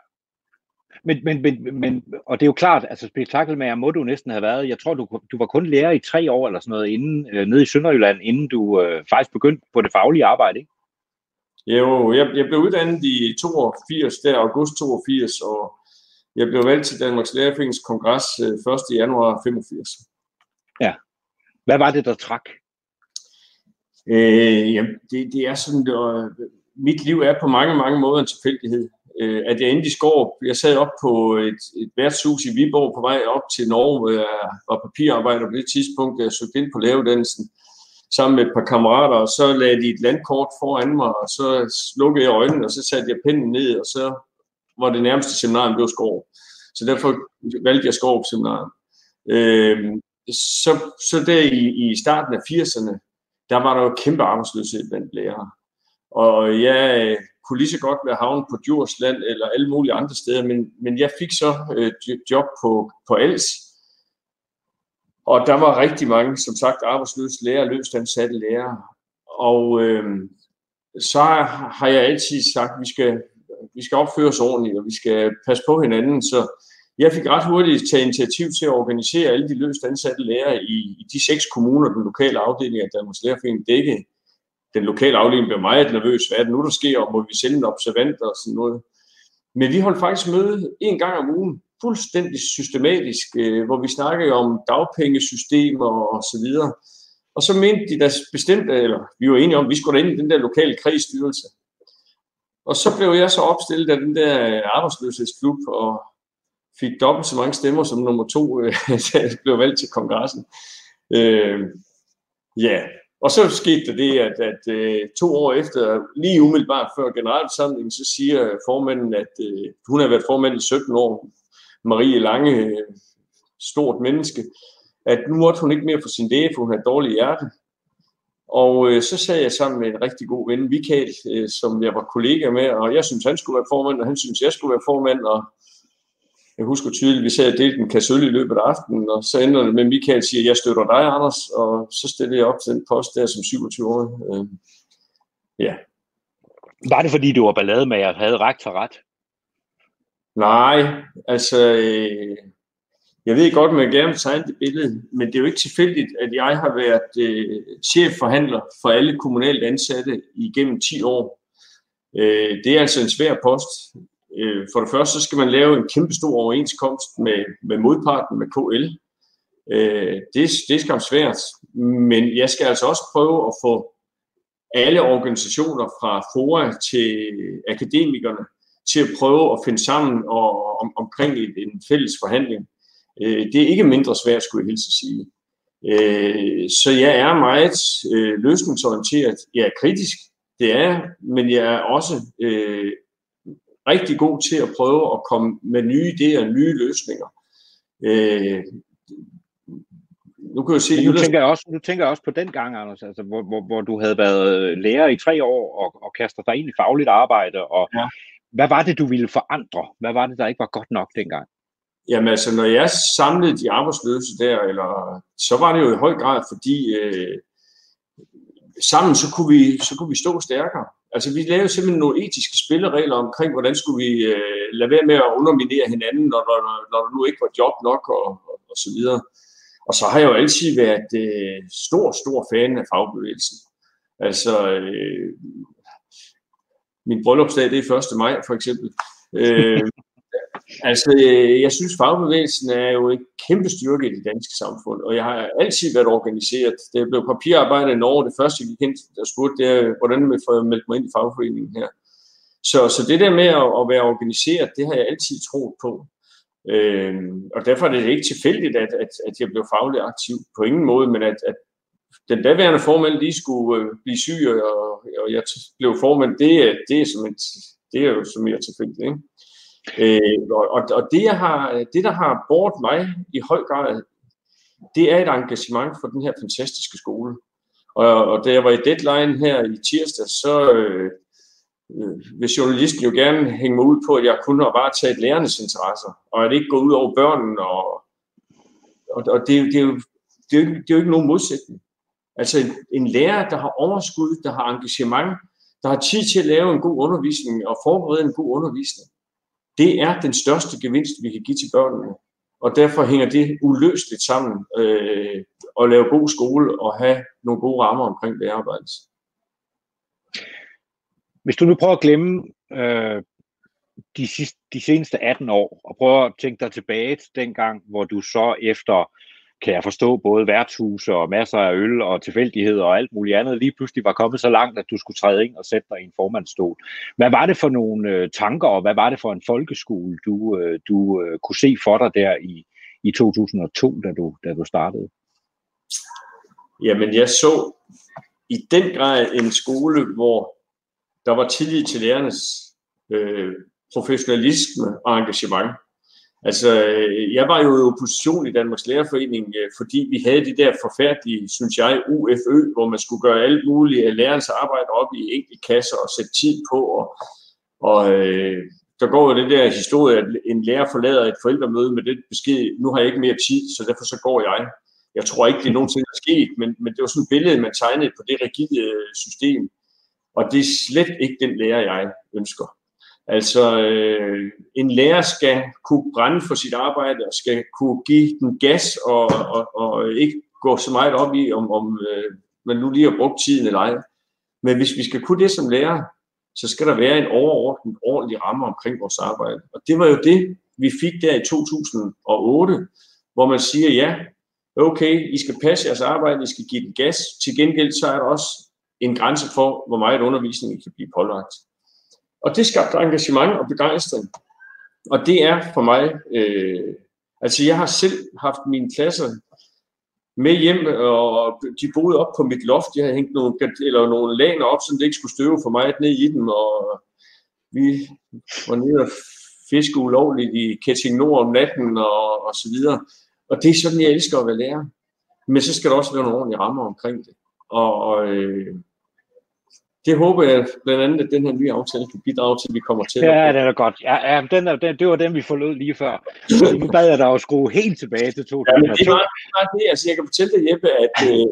Men, men, men, men, og det er jo klart, altså spektakelmager må du næsten have været. Jeg tror, du, du var kun lærer i tre år eller sådan noget inden, øh, nede i Sønderjylland, inden du øh, faktisk begyndte på det faglige arbejde, ikke? Jo, jeg, jeg blev uddannet i 82, der august 82, og jeg blev valgt til Danmarks Lærerforenings kongres 1. Øh, januar 85. Ja. Hvad var det, der trak? Øh, jamen, det, det er sådan, at mit liv er på mange, mange måder en tilfældighed. Øh, at jeg endte i Skårup, jeg sad op på et, et værtshus i Viborg på vej op til Norge, hvor jeg var papirarbejder på det tidspunkt, da jeg søgte ind på læreruddannelsen sammen med et par kammerater, og så lagde de et landkort foran mig, og så slukkede jeg øjnene, og så satte jeg pinden ned, og så var det nærmeste seminarium, blev Skov. Så derfor valgte jeg Skov seminarium. Øh, så, så der i, i starten af 80'erne, der var der jo kæmpe arbejdsløshed blandt lærere. Og jeg kunne lige så godt være havnet på Djursland eller alle mulige andre steder, men, men jeg fik så øh, job på, på Els. og der var rigtig mange, som sagt, arbejdsløse lærere, løst ansatte lærere. Og øh, så har jeg altid sagt, at vi skal, vi skal opføre os ordentligt, og vi skal passe på hinanden. Så jeg fik ret hurtigt taget initiativ til at organisere alle de løst ansatte lærere i, i de seks kommuner, den lokale afdeling af Danmarks Lærerforening dækkede den lokale afdeling blev meget nervøs. Hvad er det nu, der sker? Og må vi sende en observant og sådan noget? Men vi holdt faktisk møde en gang om ugen, fuldstændig systematisk, øh, hvor vi snakkede om dagpengesystemer og så videre. Og så mente de der bestemt, eller vi var enige om, at vi skulle ind i den der lokale krigsstyrelse. Og så blev jeg så opstillet af den der arbejdsløshedsklub, og fik dobbelt så mange stemmer som nummer to, øh, *laughs* da jeg blev valgt til kongressen. Øh, ja, og så skete der det, at, at uh, to år efter, lige umiddelbart før generalforsamlingen, så siger formanden, at uh, hun har været formand i 17 år. Marie Lange, øh, stort menneske, at nu måtte hun ikke mere få sin læge, for hun havde dårlig hjerte. Og øh, så sad jeg sammen med en rigtig god ven, Michael, øh, som jeg var kollega med, og jeg synes, han skulle være formand, og han synes, jeg skulle være formand, og jeg husker tydeligt, vi sad og delte en kasse i løbet af aftenen, og så ender det med, at Michael siger, jeg støtter dig, Anders, og så stillede jeg op til den post der som 27 år. Øh, ja. Var det, fordi du var ballade med, at havde ret for ret? Nej, altså, øh, jeg ved godt, man gerne vil tegne det billede, men det er jo ikke tilfældigt, at jeg har været øh, chefforhandler for alle kommunalt ansatte igennem 10 år. Øh, det er altså en svær post. Øh, for det første, så skal man lave en kæmpe stor overenskomst med, med modparten, med KL. Øh, det, det er skam svært, men jeg skal altså også prøve at få alle organisationer fra FOA til akademikerne til at prøve at finde sammen og, om, omkring et, en fælles forhandling. Øh, det er ikke mindre svært, skulle jeg hilse at sige. Øh, så jeg er meget øh, løsningsorienteret. Jeg er kritisk, det er men jeg er også øh, rigtig god til at prøve at komme med nye idéer, nye løsninger. Øh, nu kan jeg se, nu, tænker jeg også, nu tænker jeg også på den gang, Anders, altså, hvor, hvor, hvor du havde været lærer i tre år og, og kaster dig ind i fagligt arbejde, og ja hvad var det, du ville forandre? Hvad var det, der ikke var godt nok dengang? Jamen altså, når jeg samlede de arbejdsløse der, eller, så var det jo i høj grad, fordi øh, sammen så kunne, vi, så kunne vi stå stærkere. Altså vi lavede simpelthen nogle etiske spilleregler omkring, hvordan skulle vi øh, lade være med at underminere hinanden, når, når, når der nu ikke var job nok og, og, og så videre. Og så har jeg jo altid været øh, stor, stor fan af fagbevægelsen. Altså, øh, min bryllupsdag, det er 1. maj, for eksempel. Øh, altså, øh, jeg synes, fagbevægelsen er jo en kæmpe styrke i det danske samfund, og jeg har altid været organiseret. Det blev papirarbejde i Norge, det første, vi kendte, der spurgte, det er, hvordan man får meldt mig ind i fagforeningen her. Så, så det der med at, at være organiseret, det har jeg altid troet på. Øhm, og derfor er det ikke tilfældigt, at, at, at jeg blev faglig aktiv på ingen måde, men at, at den daværende formand lige skulle øh, blive syg, og, og jeg blev formand, det, det, er, som et, det er jo som mere tilfældigt. Ikke? Øh, og, og det, jeg har, det, der har båret mig i høj grad, det er et engagement for den her fantastiske skole. Og, og da jeg var i deadline her i tirsdag, så øh, øh vil journalisten jo gerne hænge mig ud på, at jeg kun har bare taget lærernes interesser, og at det ikke går ud over børnene. Og, og, og det, det, er jo, det, er jo, det er jo ikke nogen modsætning. Altså en, en lærer, der har overskud, der har engagement, der har tid til at lave en god undervisning og forberede en god undervisning. Det er den største gevinst, vi kan give til børnene. Og derfor hænger det uløseligt sammen øh, at lave god skole og have nogle gode rammer omkring det arbejde. Hvis du nu prøver at glemme øh, de, sidste, de seneste 18 år, og prøver at tænke dig tilbage til den gang, hvor du så efter kan jeg forstå, både værtshuse og masser af øl og tilfældigheder og alt muligt andet, lige pludselig var kommet så langt, at du skulle træde ind og sætte dig i en formandsstol. Hvad var det for nogle øh, tanker, og hvad var det for en folkeskole, du, øh, du øh, kunne se for dig der i, i 2002, da du, da du startede? Jamen, jeg så i den grad en skole, hvor der var tillid til lærernes øh, professionalisme og engagement. Altså, øh, jeg var jo i opposition i Danmarks Lærerforening, øh, fordi vi havde de der forfærdelige, synes jeg, UFØ, hvor man skulle gøre alt muligt af lærernes arbejde op i kasser og sætte tid på. Og, og øh, der går jo det der historie, at en lærer forlader et forældremøde med det besked, nu har jeg ikke mere tid, så derfor så går jeg. Jeg tror ikke, det er nogensinde er sket, men, men det var sådan et billede, man tegnede på det rigide øh, system. Og det er slet ikke den lærer, jeg ønsker. Altså, øh, en lærer skal kunne brænde for sit arbejde og skal kunne give den gas og, og, og ikke gå så meget op i, om, om øh, man nu lige har brugt tiden eller ej. Men hvis vi skal kunne det som lærer, så skal der være en overordnet, ordentlig ramme omkring vores arbejde. Og det var jo det, vi fik der i 2008, hvor man siger, ja, okay, I skal passe jeres arbejde, I skal give den gas. Til gengæld så er der også en grænse for, hvor meget undervisning I kan blive pålagt. Og det skabte engagement og begejstring. Og det er for mig, øh, altså jeg har selv haft mine klasser med hjem, og de boede op på mit loft. Jeg havde hængt nogle, eller nogle laner op, så det ikke skulle støve for mig ned i dem, og vi var nede og fiske ulovligt i Ketting Nord om natten, og, og så videre. Og det er sådan, jeg elsker at være lærer. Men så skal der også være nogle ordentlige rammer omkring det. Og, og øh, det håber jeg blandt andet, at den her nye aftale kan bidrage til, at vi kommer til. Ja, det er godt. Ja, ja den er, den, det var den, vi forlod lige før. Nu bad jeg dig at skrue helt tilbage til 2002. Ja, men det var, det var det. Altså, jeg kan fortælle dig, Jeppe, at, øh,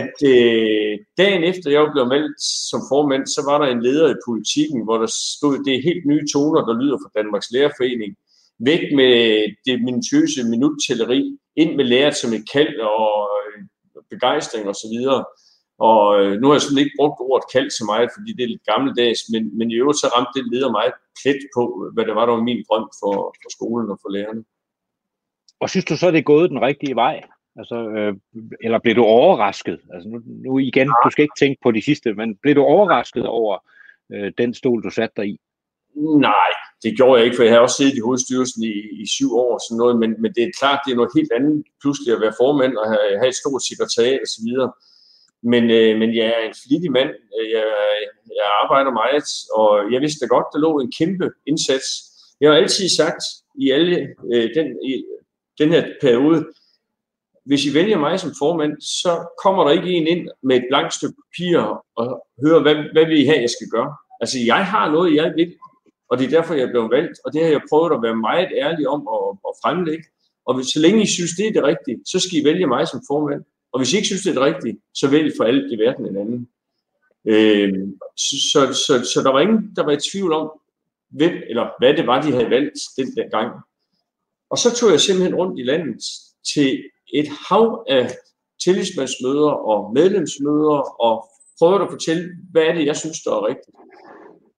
at øh, dagen efter jeg blev meldt som formand, så var der en leder i politikken, hvor der stod, det er helt nye toner, der lyder fra Danmarks Lærerforening. Væk med det minutiøse minuttælleri, ind med lærer som et kald og øh, begejstring osv. Og så videre. Og øh, nu har jeg sådan ikke brugt ordet kald så meget, fordi det er lidt gammeldags, men, men i øvrigt så ramte det leder meget plet på, hvad det var, der var min drøm for, for skolen og for lærerne. Og synes du så, det er gået den rigtige vej? Altså, øh, eller blev du overrasket? Altså nu, nu igen, du skal ikke tænke på de sidste, men blev du overrasket over øh, den stol, du satte dig i? Nej, det gjorde jeg ikke, for jeg har også siddet i hovedstyrelsen i, i syv år, sådan noget, men, men det er klart, det er noget helt andet pludselig at være formand og have, have et stort sekretariat osv., men, øh, men jeg er en flittig mand. Øh, jeg, jeg arbejder meget, og jeg vidste godt, der lå en kæmpe indsats. Jeg har altid sagt i alle øh, den, i den her periode, hvis I vælger mig som formand, så kommer der ikke en ind med et blankt stykke papir og hører, hvad, hvad vil I have, jeg skal gøre? Altså, jeg har noget, jeg vil, og det er derfor, jeg blev valgt, og det har jeg prøvet at være meget ærlig om at, at fremlægge. Og hvis, så længe I synes, det er det rigtige, så skal I vælge mig som formand. Og hvis I ikke synes, det er det rigtige, så vælg for alt i verden en anden. Øh, så, så, så, så der var ingen, der var i tvivl om, hvem eller hvad det var, de havde valgt den der gang. Og så tog jeg simpelthen rundt i landet til et hav af tillidsmandsmøder og medlemsmøder og prøvede at fortælle, hvad er det, jeg synes, der er rigtigt.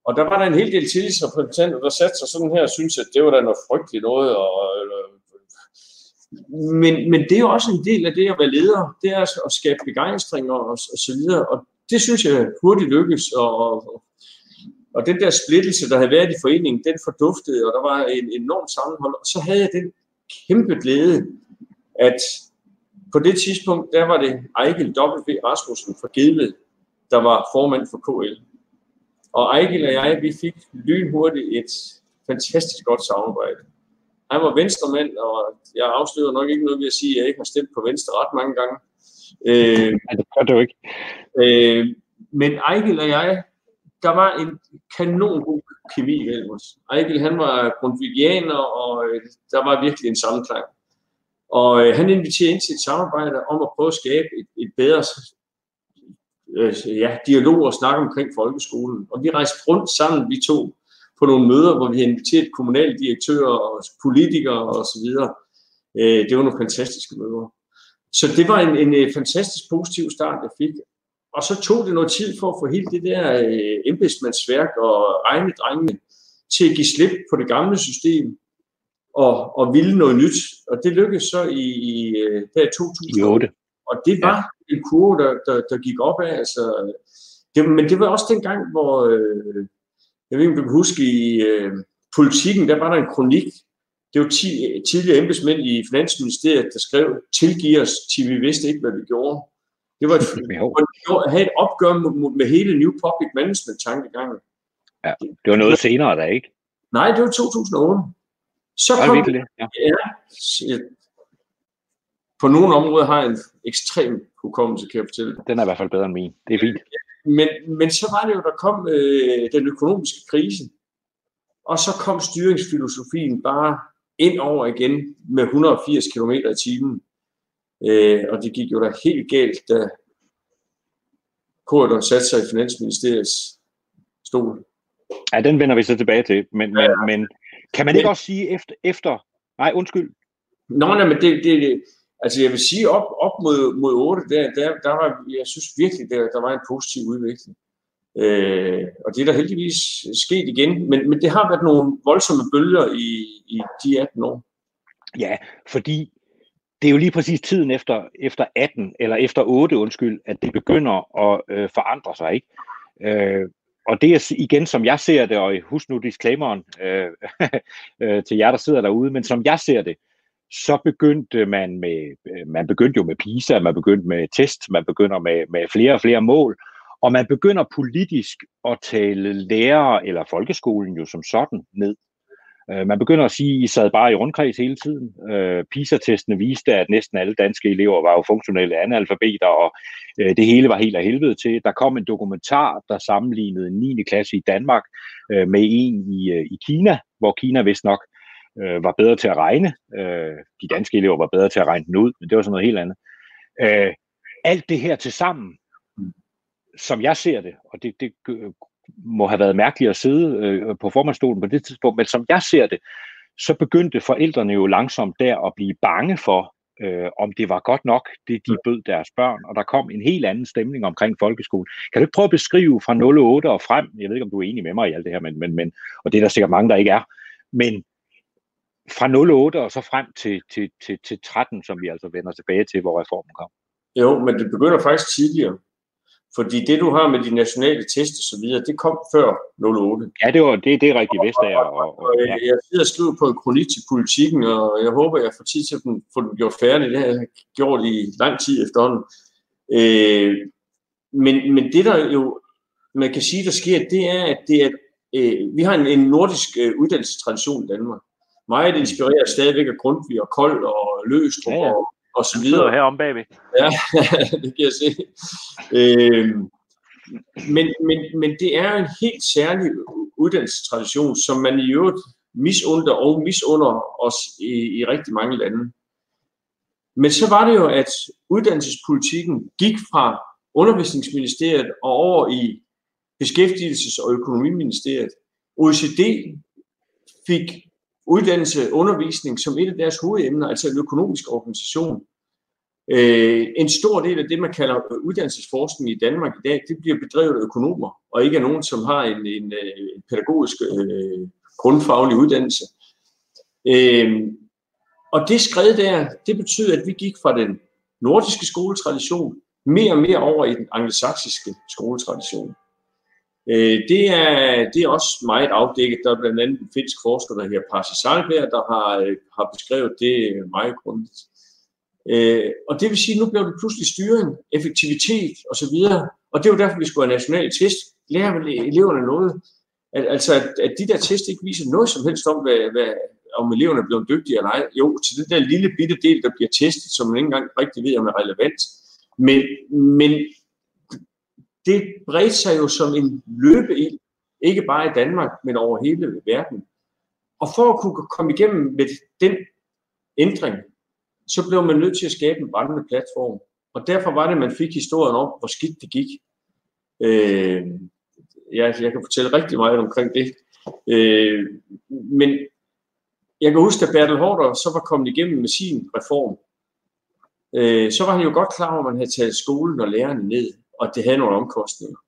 Og der var der en hel del tillidsrepræsentanter, der satte sig sådan her og syntes, at det var da noget frygteligt noget. Og, men, men det er jo også en del af det at være leder, det er at skabe begejstring og, og, og så videre. Og det synes jeg hurtigt lykkes. Og, og, og den der splittelse, der havde været i foreningen, den forduftede, og der var en enorm sammenhold. Og så havde jeg den kæmpe glæde, at på det tidspunkt, der var det Ejgil W. Rasmussen fra Gedved, der var formand for KL. Og Ejgil og jeg, vi fik lynhurtigt et fantastisk godt samarbejde. Han var venstremand, og jeg afslører nok ikke noget ved at sige, at jeg ikke har stemt på venstre ret mange gange. Øh, Nej, det gør du ikke. Øh, men Ejgil og jeg, der var en kanon god kemi mellem os. Ejgil, han var grundvigianer, og øh, der var virkelig en sammenklang. Og øh, han inviterede ind til et samarbejde om at prøve at skabe et, et bedre øh, ja, dialog og snak omkring folkeskolen. Og vi rejste rundt sammen, vi to, på nogle møder, hvor vi havde inviteret kommunaldirektører og politikere og så videre. Øh, det var nogle fantastiske møder. Så det var en, en, en fantastisk positiv start, jeg fik. Og så tog det noget tid for at få hele det der øh, embedsmandsværk og regnedrengene til at give slip på det gamle system og, og ville noget nyt. Og det lykkedes så i, i øh, der 2008. Og det var ja. en kurve, der, der, der gik op af. Altså, det, men det var også den gang, hvor, øh, jeg ved ikke, om du kan huske, i øh, politikken, der var der en kronik. Det var ti, tidligere embedsmænd i Finansministeriet, der skrev, tilgiv os, til vi vidste ikke, hvad vi gjorde. Det var et, *laughs* at have et opgør med, med hele New Public Management-tankegangen. Ja, det var noget senere, der ikke? Nej, det var 2008. Så kom, det, ja. ja, på nogle områder har jeg en ekstrem hukommelse, kan jeg fortælle. Den er i hvert fald bedre end min. Det er fint. Men, men så var det jo, der kom øh, den økonomiske krise, og så kom styringsfilosofien bare ind over igen med 180 km i timen. Øh, og det gik jo da helt galt, da Korridor satte sig i Finansministeriets stol. Ja, den vender vi så tilbage til. Men, ja, men, men kan man ikke også sige efter... efter nej, undskyld. Nå, nej, men det, det, Altså jeg vil sige, op, op mod, mod 8, der, der, der var, jeg synes virkelig, der, der var en positiv udvikling. Øh, og det er der heldigvis sket igen, men, men det har været nogle voldsomme bølger i, i de 18 år. Ja, fordi det er jo lige præcis tiden efter, efter 18, eller efter 8, undskyld, at det begynder at øh, forandre sig, ikke? Øh, og det er igen, som jeg ser det, og husk nu disclaimeren øh, *laughs* øh, til jer, der sidder derude, men som jeg ser det, så begyndte man med, øh, man begyndte jo med PISA, man begyndte med test, man begynder med, med flere og flere mål, og man begynder politisk at tale lærere eller folkeskolen jo som sådan ned. Øh, man begynder at sige, at I sad bare i rundkreds hele tiden. Øh, PISA-testene viste, at næsten alle danske elever var jo funktionelle analfabeter, og det hele var helt af helvede til. Der kom en dokumentar, der sammenlignede 9. klasse i Danmark med en i, i Kina, hvor Kina vist nok øh, var bedre til at regne. Øh, de danske elever var bedre til at regne den ud, men det var sådan noget helt andet. Øh, alt det her til sammen, som jeg ser det, og det, det må have været mærkeligt at sidde øh, på formandstolen på det tidspunkt, men som jeg ser det, så begyndte forældrene jo langsomt der at blive bange for, øh, om det var godt nok, det de bød deres børn, og der kom en helt anden stemning omkring folkeskolen. Kan du ikke prøve at beskrive fra 08 og frem, jeg ved ikke, om du er enig med mig i alt det her, men, men, men, og det er der sikkert mange, der ikke er, men fra 08 og så frem til, til, til, til 13, som vi altså vender tilbage til, hvor reformen kom. Jo, men det begynder faktisk tidligere. Fordi det, du har med de nationale test og så videre, det kom før 08. Ja, det, var, det, det er rigtig Vestager. Og, og, og, ja. Jeg sidder og skriver på en kronik til politikken, og jeg håber, jeg får tid til at få den gjort færdig. Det har jeg gjort i lang tid efterhånden. Øh, men, men det, der jo man kan sige, der sker, det er, at det er, øh, vi har en, en nordisk øh, uddannelsestradition i Danmark meget inspireret stadigvæk af Grundtvig og Kold og Løstrup ja, ja. Og, og så videre. her om bagved. Ja, *laughs* det kan jeg se. Øhm, men, men, men det er en helt særlig uddannelsestradition, som man i øvrigt misunder og misunder os i, i rigtig mange lande. Men så var det jo, at uddannelsespolitikken gik fra undervisningsministeriet og over i beskæftigelses- og økonomiministeriet. OECD fik uddannelse, undervisning som et af deres hovedemner, altså en økonomisk organisation. Øh, en stor del af det, man kalder uddannelsesforskning i Danmark i dag, det bliver bedrevet af økonomer, og ikke af nogen, som har en, en, øh, en pædagogisk øh, grundfaglig uddannelse. Øh, og det skred der, det betyder, at vi gik fra den nordiske skoletradition mere og mere over i den angelsaksiske skoletradition. Øh, det, er, det er også meget afdækket. Der er blandt andet en finsk forsker, der hedder Pasi Salberg, der har, øh, har beskrevet det øh, meget grundigt. Øh, og det vil sige, at nu bliver det pludselig styring, effektivitet osv. Og det er jo derfor, vi skulle have nationale test. Lærer eleverne noget? At, altså, at, at de der test ikke viser noget som helst om, hvad, hvad, om eleverne er blevet dygtige eller ej. Jo, til den der lille bitte del, der bliver testet, som man ikke engang rigtig ved, om er relevant. Men, men det bredte sig jo som en løbeild, ikke bare i Danmark, men over hele verden. Og for at kunne komme igennem med den ændring, så blev man nødt til at skabe en brændende platform. Og derfor var det, at man fik historien om, hvor skidt det gik. Øh, jeg, jeg kan fortælle rigtig meget omkring det. Øh, men jeg kan huske, at Bertel Hårder så var kommet igennem med sin reform. Øh, så var han jo godt klar over, at man havde taget skolen og lærerne ned og det havde nogle omkostninger.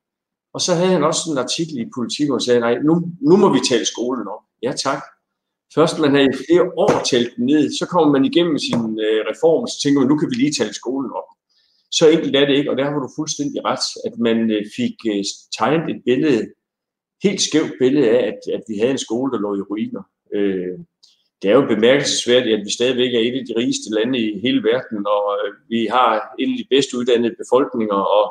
Og så havde han også en artikel i politik, hvor han sagde, nej, nu, nu må vi tale skolen op. Ja tak. Først man havde i flere år talt den ned, så kommer man igennem sin øh, reform, og så tænker man, nu kan vi lige tale skolen op. Så enkelt er det ikke, og der har du fuldstændig ret, at man øh, fik øh, tegnet et billede, helt skævt billede af, at, at vi havde en skole, der lå i ruiner. Øh, det er jo bemærkelsesværdigt, at vi stadigvæk er et af de rigeste lande i hele verden, og øh, vi har en af de bedst uddannede befolkninger, og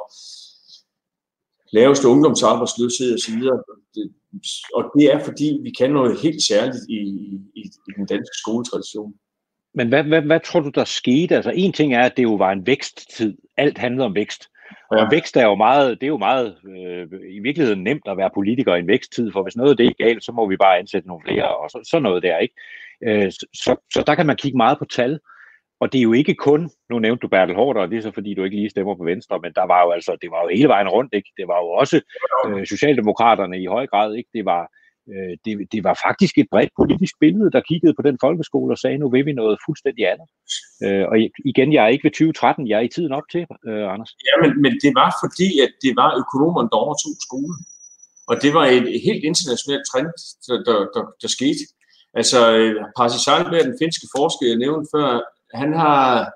laveste ungdomsarbejdsløshed osv. Og det er fordi, vi kan noget helt særligt i, i, i den danske skoletradition. Men hvad, hvad, hvad tror du, der skete? Altså en ting er, at det jo var en væksttid. Alt handlede om vækst. Ja. Og vækst er jo meget, det er jo meget øh, i virkeligheden nemt at være politiker i en væksttid, for hvis noget det er galt, så må vi bare ansætte nogle flere, og så, sådan noget der, ikke? Øh, så, så der kan man kigge meget på tal. Og det er jo ikke kun, nu nævnte du Bertel Hårder, og det er så fordi, du ikke lige stemmer på Venstre, men der var jo altså, det var jo hele vejen rundt, ikke? Det var jo også øh, Socialdemokraterne i høj grad, ikke? Det var, øh, det, det var faktisk et bredt politisk billede, der kiggede på den folkeskole og sagde, nu vil vi noget fuldstændig andet. Øh, og igen, jeg er ikke ved 2013, jeg er i tiden op til, øh, Anders. Ja, men, men det var fordi, at det var økonomerne, der overtog skolen. Og det var et helt internationalt trend, der, der, der, der skete. Altså, øh, Pasi Sandberg, den finske forsker, jeg nævnte før, han har,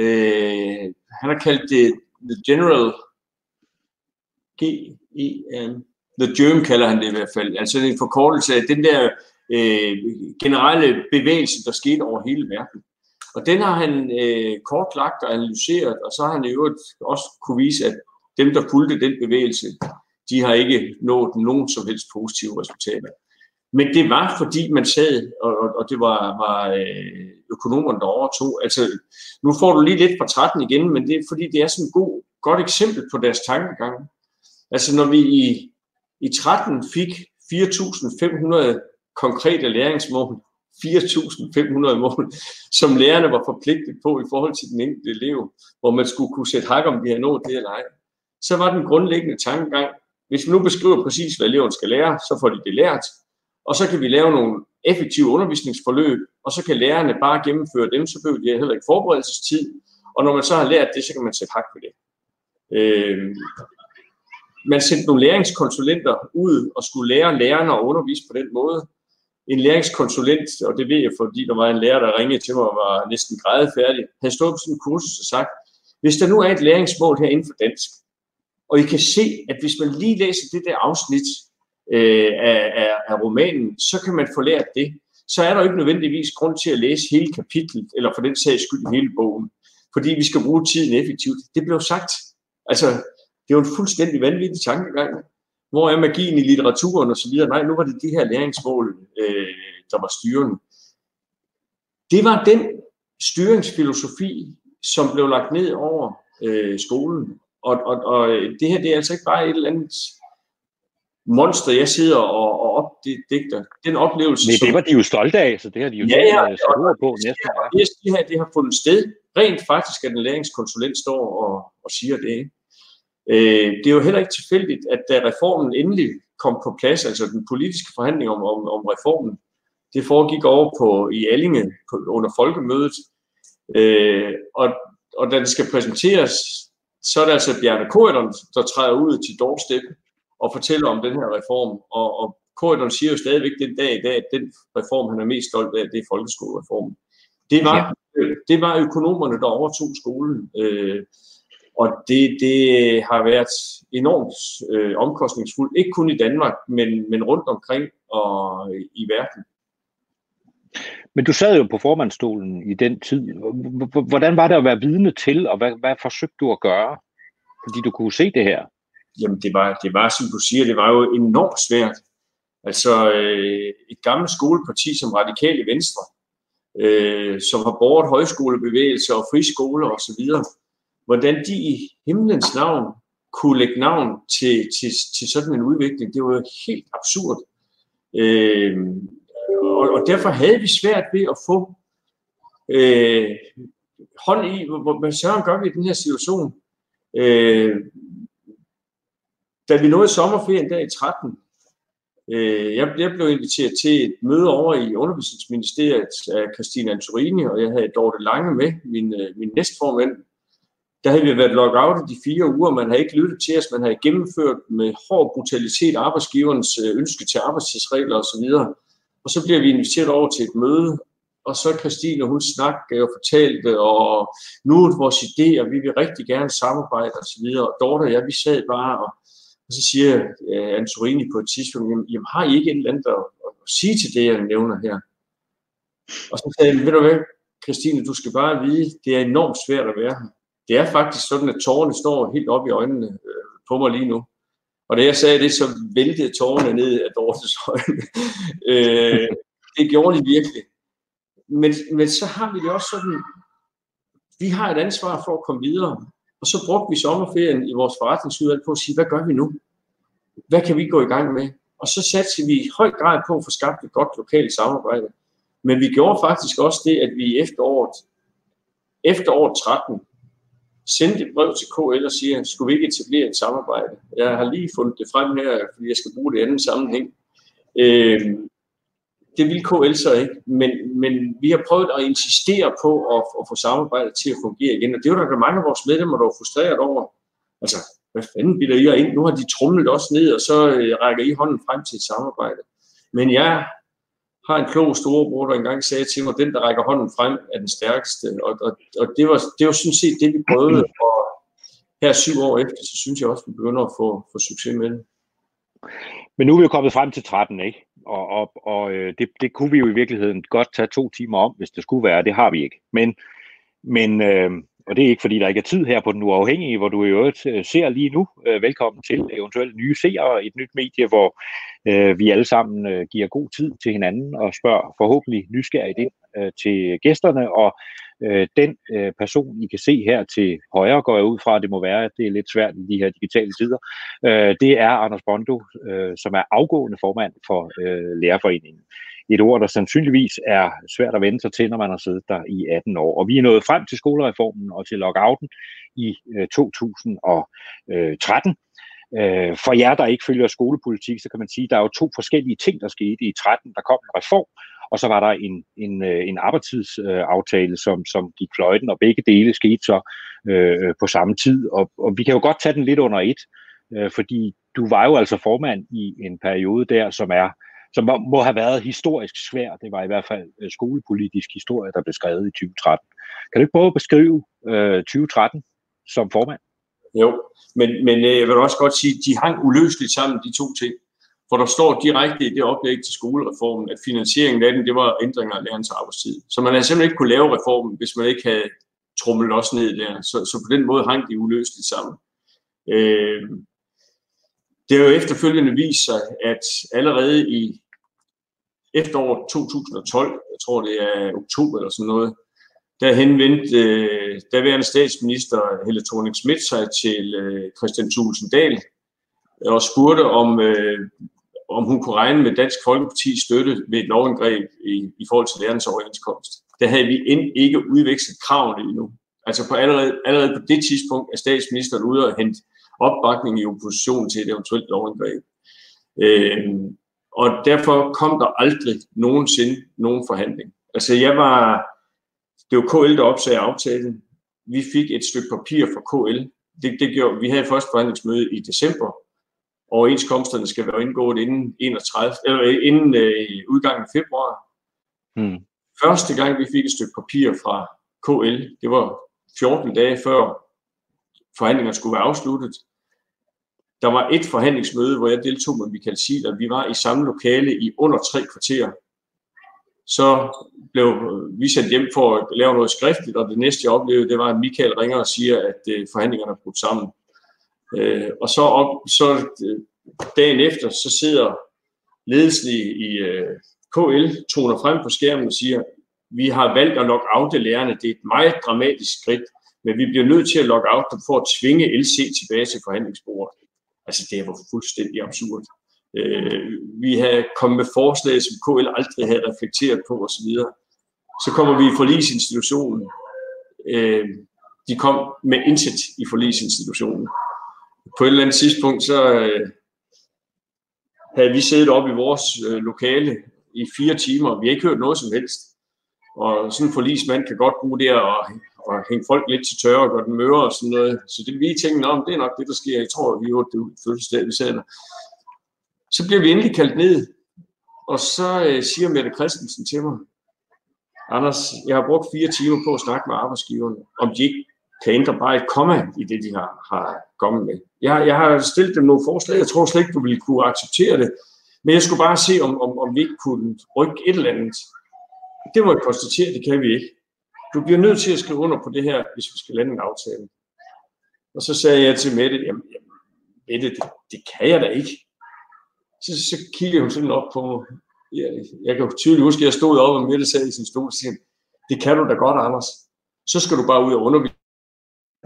øh, han har kaldt det The General G-E-N, The Germ kalder han det i hvert fald. Altså en forkortelse af den der øh, generelle bevægelse, der skete over hele verden. Og den har han øh, kortlagt og analyseret, og så har han i øvrigt også kunne vise, at dem, der fulgte den bevægelse, de har ikke nået nogen som helst positive resultater. Men det var, fordi man sad, og, og det var, var øh, økonomerne, der overtog. Altså, nu får du lige lidt fra 13 igen, men det er, fordi det er sådan et god, godt eksempel på deres tankegang. Altså, når vi i, i 13 fik 4.500 konkrete læringsmål, 4.500 mål, som lærerne var forpligtet på i forhold til den enkelte elev, hvor man skulle kunne sætte hak om de havde nået det eller ej. Så var den grundlæggende tankegang, hvis vi nu beskriver præcis, hvad eleven skal lære, så får de det lært, og så kan vi lave nogle effektive undervisningsforløb, og så kan lærerne bare gennemføre dem, så behøver de heller ikke forberedelsestid, og når man så har lært det, så kan man sætte hak på det. Øh, man sendte nogle læringskonsulenter ud og skulle lære lærerne at undervise på den måde. En læringskonsulent, og det ved jeg, fordi der var en lærer, der ringede til mig og var næsten grædefærdig, havde stået på sådan en kursus og sagt, hvis der nu er et læringsmål her inden for dansk, og I kan se, at hvis man lige læser det der afsnit, øh, af, af, af romanen, så kan man få lært det. Så er der ikke nødvendigvis grund til at læse hele kapitlet, eller for den sags skyld hele bogen, fordi vi skal bruge tiden effektivt. Det blev sagt. Altså, det er jo en fuldstændig vanvittig tankegang. Hvor er magien i litteraturen og så videre? Nej, nu var det de her læringsmål, øh, der var styrende. Det var den styringsfilosofi, som blev lagt ned over øh, skolen. Og, og, og det her, det er altså ikke bare et eller andet monster, jeg sidder og, og opdigter. Den oplevelse... Men det var de jo stolte af, så det har de jo ja, ja, sat på næsten. Ja, det, det her, det har fundet sted. Rent faktisk, at en læringskonsulent står og, og siger det. Øh, det er jo heller ikke tilfældigt, at da reformen endelig kom på plads, altså den politiske forhandling om, om, om reformen, Det foregik over på i Allinge på, under folkemødet. Øh, og, og da det skal præsenteres, så er det altså Bjarne Korydon, der træder ud til doorstep og fortæller om den her reform. Og, og Korydon siger jo stadigvæk den dag i dag, at den reform, han er mest stolt af, det er folkeskolereformen. Det var, ja. det var økonomerne, der overtog skolen. Øh, og det, det har været enormt øh, omkostningsfuldt, ikke kun i Danmark, men, men rundt omkring og i verden. Men du sad jo på formandstolen i den tid. Hvordan var det at være vidne til, og hvad, hvad forsøgte du at gøre? Fordi du kunne se det her. Jamen, det var, det var, som du siger, det var jo enormt svært. Altså, øh, et gammelt skoleparti som Radikale Venstre, øh, som har båret højskolebevægelser og friskoler osv., hvordan de i himlens navn kunne lægge navn til, til, til sådan en udvikling, det var jo helt absurd. Øh, og, og derfor havde vi svært ved at få øh, hånd i, hvad søren gør vi i den her situation? Øh, da vi nåede sommerferien der i 13, øh, jeg, jeg blev inviteret til et møde over i undervisningsministeriet af Christine Antorini, og jeg havde Dorte Lange med, min, øh, min næstformand, der havde vi været lockout de fire uger, man havde ikke lyttet til os, man havde gennemført med hård brutalitet arbejdsgiverens øh, ønske til arbejdstidsregler osv. Og så bliver vi inviteret over til et møde, og så Christine, hun snakkede og fortalte, og nu er vores idéer, vi vil rigtig gerne samarbejde osv. Og Dorte og jeg, vi sad bare, og, og så siger uh, Antorini på et tidspunkt, jamen, jamen har I ikke et eller andet at, at, at sige til det, jeg nævner her? Og så sagde jeg, ved du hvad, Christine, du skal bare vide, det er enormt svært at være her det er faktisk sådan, at tårerne står helt op i øjnene øh, på mig lige nu. Og da jeg sagde det, så væltede tårerne ned af Dortes øjne. *laughs* øh, det gjorde de virkelig. Men, men så har vi det også sådan, vi har et ansvar for at komme videre. Og så brugte vi sommerferien i vores forretningsudvalg på at sige, hvad gør vi nu? Hvad kan vi gå i gang med? Og så satte vi i høj grad på at få skabt et godt lokalt samarbejde. Men vi gjorde faktisk også det, at vi i efteråret, efteråret 13, sendte et brev til KL og siger, skulle vi ikke etablere et samarbejde? Jeg har lige fundet det frem her, fordi jeg skal bruge det i anden sammenhæng. Øh, det vil KL så ikke, men, men vi har prøvet at insistere på at, at få samarbejdet til at fungere igen, og det var der mange af vores medlemmer, der var frustreret over. Altså, hvad fanden bilder I ind? Nu har de trumlet os ned, og så øh, rækker I hånden frem til et samarbejde. Men jeg har en klog storebror, der engang sagde til mig, den, der rækker hånden frem, er den stærkeste. Og, og, og det, var, det var sådan set det, vi prøvede. Og her syv år efter, så synes jeg også, vi begynder at få, få succes med det. Men nu er vi jo kommet frem til 13, ikke? Og, og, og øh, det, det kunne vi jo i virkeligheden godt tage to timer om, hvis det skulle være. Det har vi ikke. Men, men øh, og det er ikke fordi, der ikke er tid her på den uafhængige, hvor du i øvrigt øh, ser lige nu. Øh, velkommen til eventuelt nye seere, et nyt medie, hvor øh, vi alle sammen øh, giver god tid til hinanden og spørger forhåbentlig nysgerrigt ind øh, til gæsterne. Og øh, den øh, person, I kan se her til højre, går jeg ud fra, at det må være, at det er lidt svært i de her digitale tider. Øh, det er Anders Bondo, øh, som er afgående formand for øh, Lærerforeningen et ord, der sandsynligvis er svært at vende sig til, når man har siddet der i 18 år. Og vi er nået frem til skolereformen og til lockouten i øh, 2013. Øh, øh, for jer, der ikke følger skolepolitik, så kan man sige, at der er jo to forskellige ting, der skete i 13. Der kom en reform, og så var der en, en, øh, en arbejdstidsaftale, som, som gik fløjten, og begge dele skete så øh, på samme tid. Og, og vi kan jo godt tage den lidt under et, øh, fordi du var jo altså formand i en periode der, som er som må, have været historisk svær. Det var i hvert fald øh, skolepolitisk historie, der blev skrevet i 2013. Kan du ikke prøve at beskrive øh, 2013 som formand? Jo, men, men øh, jeg vil også godt sige, at de hang uløseligt sammen, de to ting. For der står direkte i det oplæg til skolereformen, at finansieringen af den, det var ændringer af lærernes arbejdstid. Så man havde simpelthen ikke kunne lave reformen, hvis man ikke havde trummet også ned der. Så, så på den måde hang de uløseligt sammen. Øh, det har jo efterfølgende vist sig, at allerede i efteråret 2012, jeg tror det er oktober eller sådan noget, der henvendte øh, daværende statsminister Helle thorning Schmidt sig til øh, Christian Thulesen Dahl og spurgte, om, øh, om hun kunne regne med Dansk Folkeparti støtte ved et lovindgreb i, i forhold til lærernes overenskomst. Der havde vi end ikke udvekslet kravene endnu. Altså på allerede, allerede på det tidspunkt er statsministeren ude og hente opbakning i opposition til et eventuelt lovindgreb. Øh, Og derfor kom der aldrig nogensinde nogen forhandling. Altså jeg var, det var KL, der opsagde aftalen. Vi fik et stykke papir fra KL. Det, det gjorde, vi havde første forhandlingsmøde i december. Overenskomsterne skal være indgået inden, 31, eller inden øh, udgangen af februar. Hmm. Første gang, vi fik et stykke papir fra KL, det var 14 dage før forhandlingerne skulle være afsluttet. Der var et forhandlingsmøde, hvor jeg deltog med Michael Siler. Vi var i samme lokale i under tre kvarter. Så blev vi sendt hjem for at lave noget skriftligt, og det næste, jeg oplevede, det var, at Michael ringer og siger, at øh, forhandlingerne er brudt sammen. Øh, og så, op, så øh, dagen efter, så sidder ledelsen i, i øh, KL, toner frem på skærmen og siger, vi har valgt at logge out lærerne. Det er et meget dramatisk skridt, men vi bliver nødt til at logge out for at tvinge LC tilbage til forhandlingsbordet. Altså, det var fuldstændig absurd. Øh, vi havde kommet med forslag, som KL aldrig havde reflekteret på osv. Så kommer vi i forlisinstitutionen. Øh, de kom med intet i forlisinstitutionen. På et eller andet tidspunkt, så øh, havde vi siddet op i vores øh, lokale i fire timer. Vi har ikke hørt noget som helst. Og sådan en forlismand kan godt bruge det at, at hænge folk lidt til tørre og gøre den møre og sådan noget. Så det vi tænkte, om det er nok det, der sker. Jeg tror, vi har det fødselsdag, vi sender. Så bliver vi endelig kaldt ned, og så øh, siger Mette Christensen til mig, Anders, jeg har brugt fire timer på at snakke med arbejdsgiverne, om de ikke kan ændre bare et komma i det, de har, har komme med. Jeg, jeg har stillet dem nogle forslag, jeg tror slet ikke, du ville kunne acceptere det, men jeg skulle bare se, om, om, om vi ikke kunne rykke et eller andet. Det må jeg konstatere, det kan vi ikke. Du bliver nødt til at skrive under på det her, hvis vi skal lande en aftale. Og så sagde jeg til Mette, jamen, jamen Mette, det, det kan jeg da ikke. Så, så kiggede hun sådan op på mig. Jeg, jeg kan tydeligt huske, at jeg stod op, og Mette sad i sin stol og siger, det kan du da godt, Anders. Så skal du bare ud og undervise.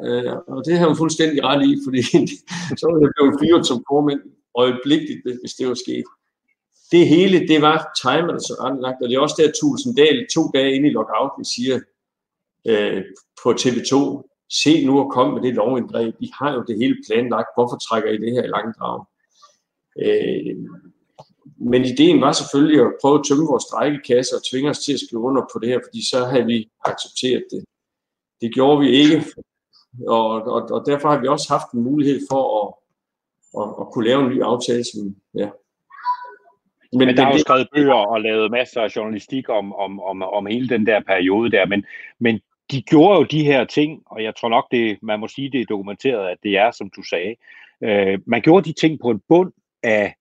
Øh, og det har hun fuldstændig ret i, fordi *laughs* så ville jeg blevet fyret som formand øjeblikkeligt, hvis det var sket det hele, det var timet så anlagt, og det er også der Tulsendal to dage inde i lockouten siger øh, på TV2, se nu at komme med det lovindgreb, I har jo det hele planlagt, hvorfor trækker I det her i langdrag? Øh, men ideen var selvfølgelig at prøve at tømme vores strækkekasse og tvinge os til at skrive under på det her, fordi så havde vi accepteret det. Det gjorde vi ikke, og, og, og derfor har vi også haft en mulighed for at, at, at kunne lave en ny aftale, som, ja, men, men der er jo skrevet bøger og lavet masser af journalistik om, om, om, om hele den der periode der, men, men de gjorde jo de her ting, og jeg tror nok, det, man må sige, det er dokumenteret, at det er, som du sagde. Øh, man gjorde de ting på en bund af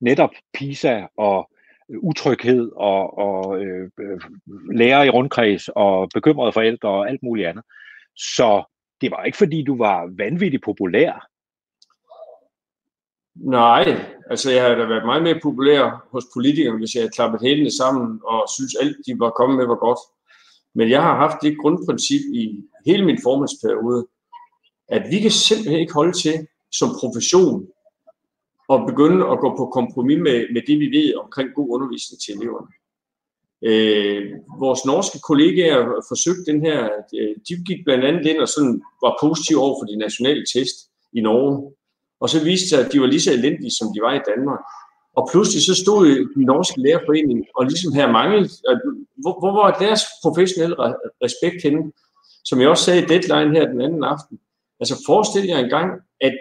netop PISA og utryghed og, og øh, lærer i rundkreds og bekymrede forældre og alt muligt andet. Så det var ikke fordi, du var vanvittigt populær. Nej, altså jeg har da været meget mere populær hos politikerne, hvis jeg havde klappet hælene sammen og synes alt, de var kommet med, var godt. Men jeg har haft det grundprincip i hele min formandsperiode, at vi kan simpelthen ikke holde til som profession at begynde at gå på kompromis med, med det, vi ved omkring god undervisning til eleverne. Øh, vores norske kollegaer forsøgte den her, øh, de gik blandt andet ind og sådan var positive over for de nationale test i Norge. Og så viste det sig, at de var lige så elendige, som de var i Danmark. Og pludselig så stod den norske lærerforening og ligesom her manglede, hvor, hvor var deres professionelle respekt henne? Som jeg også sagde i deadline her den anden aften. Altså forestil jer engang, at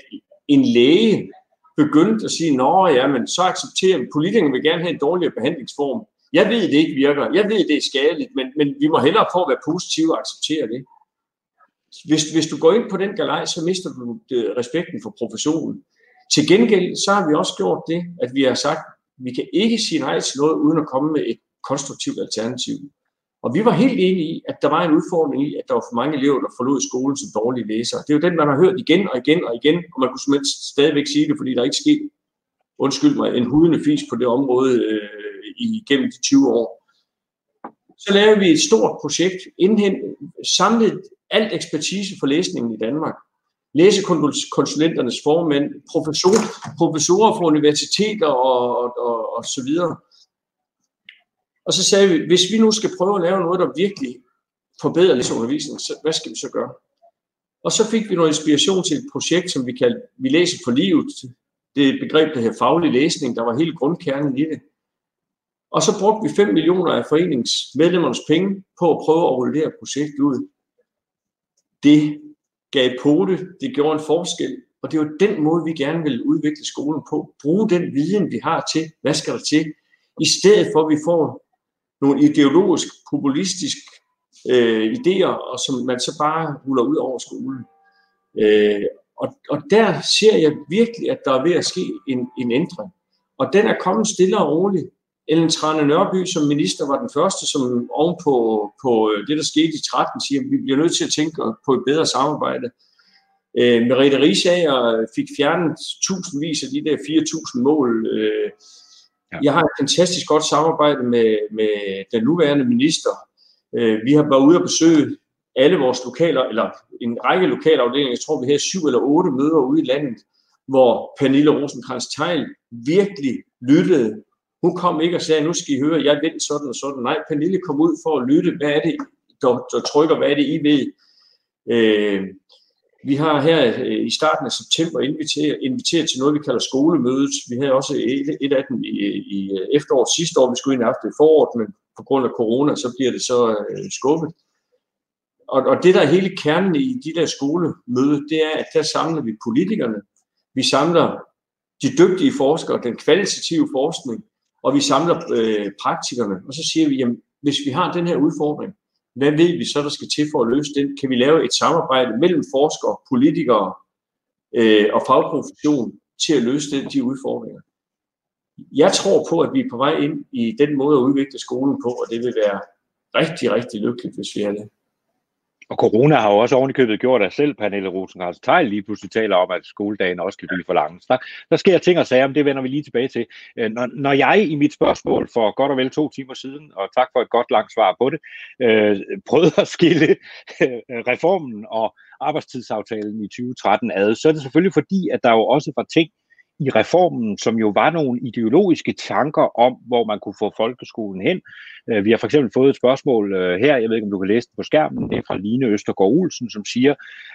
en læge begyndte at sige, nå ja, men så accepterer vi, politikerne vil gerne have en dårligere behandlingsform. Jeg ved, det ikke virker. Jeg ved, det er skadeligt, men, men vi må hellere prøve at være positive og acceptere det hvis, hvis du går ind på den galej, så mister du øh, respekten for professionen. Til gengæld, så har vi også gjort det, at vi har sagt, vi kan ikke sige nej til noget, uden at komme med et konstruktivt alternativ. Og vi var helt enige i, at der var en udfordring i, at der var for mange elever, der forlod skolen som dårlige læsere. Det er jo den, man har hørt igen og igen og igen, og man kunne simpelthen stadigvæk sige det, fordi der ikke skete, undskyld mig, en hudende fis på det område øh, igennem de 20 år. Så lavede vi et stort projekt, indhent, samlet alt ekspertise for læsningen i Danmark. Læsekonsulenternes formænd, professor, professorer fra universiteter og, og, og, og så videre. Og så sagde vi, hvis vi nu skal prøve at lave noget, der virkelig forbedrer læseundervisningen, så hvad skal vi så gøre? Og så fik vi noget inspiration til et projekt, som vi kaldte Vi læser for livet, det begreb, der hedder faglig læsning, der var helt grundkernen i det. Og så brugte vi 5 millioner af foreningsmedlemmernes penge på at prøve at rulle det her projekt ud. Det gav pote, det gjorde en forskel, og det er jo den måde, vi gerne vil udvikle skolen på. Bruge den viden, vi har til, hvad skal der til, i stedet for at vi får nogle ideologisk, populistisk øh, idéer, og som man så bare ruller ud over skolen. Øh, og, og der ser jeg virkelig, at der er ved at ske en, en ændring. Og den er kommet stille og roligt. Ellen Trane Nørby som minister var den første, som oven på, på det, der skete i 13, siger, at vi bliver nødt til at tænke på et bedre samarbejde. Øh, Merete Risager fik fjernet tusindvis af de der 4.000 mål. Øh, ja. Jeg har et fantastisk godt samarbejde med, med den nuværende minister. Øh, vi har været ude og besøge alle vores lokaler, eller en række lokalafdelinger, jeg tror vi havde syv eller otte møder ude i landet, hvor Pernille rosenkrantz teil virkelig lyttede. Hun kom ikke og sagde, nu skal I høre, jeg vil sådan og sådan. Nej, Pernille kom ud for at lytte, hvad er det, der, der trykker, hvad er det, I ved. Øh, vi har her øh, i starten af september inviteret, inviteret til noget, vi kalder skolemødet. Vi havde også et, et af dem i, i øh, efteråret sidste år. Vi skulle ind have i foråret, men på grund af corona, så bliver det så øh, skubbet og, og det, der er hele kernen i de der skolemøder, det er, at der samler vi politikerne, vi samler de dygtige forskere, den kvalitative forskning, og vi samler øh, praktikerne, og så siger vi, jamen, hvis vi har den her udfordring, hvad ved vi så, der skal til for at løse den? Kan vi lave et samarbejde mellem forskere, politikere øh, og fagprofession til at løse den, de udfordringer? Jeg tror på, at vi er på vej ind i den måde at udvikle skolen på, og det vil være rigtig, rigtig lykkeligt, hvis vi er det. Og corona har jo også ovenikøbet gjort, at selv Pernille rosenkrantz Tejl lige pludselig taler om, at skoledagen også kan blive for lang. Der, der sker ting og sager, om det vender vi lige tilbage til. Øh, når, når jeg i mit spørgsmål for godt og vel to timer siden, og tak for et godt langt svar på det, øh, prøvede at skille øh, reformen og arbejdstidsaftalen i 2013 ad, så er det selvfølgelig fordi, at der jo også var ting, i reformen, som jo var nogle ideologiske tanker om, hvor man kunne få folkeskolen hen. Øh, vi har for eksempel fået et spørgsmål øh, her, jeg ved ikke, om du kan læse det på skærmen, det er fra Line Østergaard Olsen, som siger,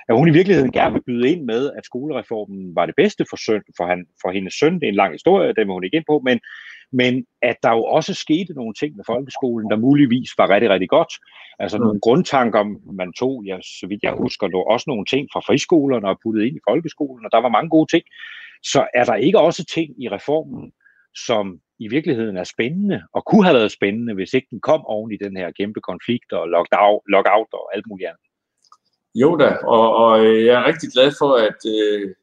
at hun i virkeligheden gerne vil byde ind med, at skolereformen var det bedste for, søn, for, han, for hendes søn. Det er en lang historie, det må hun ikke ind på, men, men at der jo også skete nogle ting med folkeskolen, der muligvis var rigtig, rigtig godt. Altså nogle mm. grundtanker, man tog, ja, så vidt jeg husker, der også nogle ting fra friskolerne og puttet ind i folkeskolen, og der var mange gode ting. Så er der ikke også ting i reformen, som i virkeligheden er spændende, og kunne have været spændende, hvis ikke den kom oven i den her kæmpe konflikt og lockout, lockout og alt muligt andet? Jo da, og, og øh, jeg er rigtig glad for, at øh,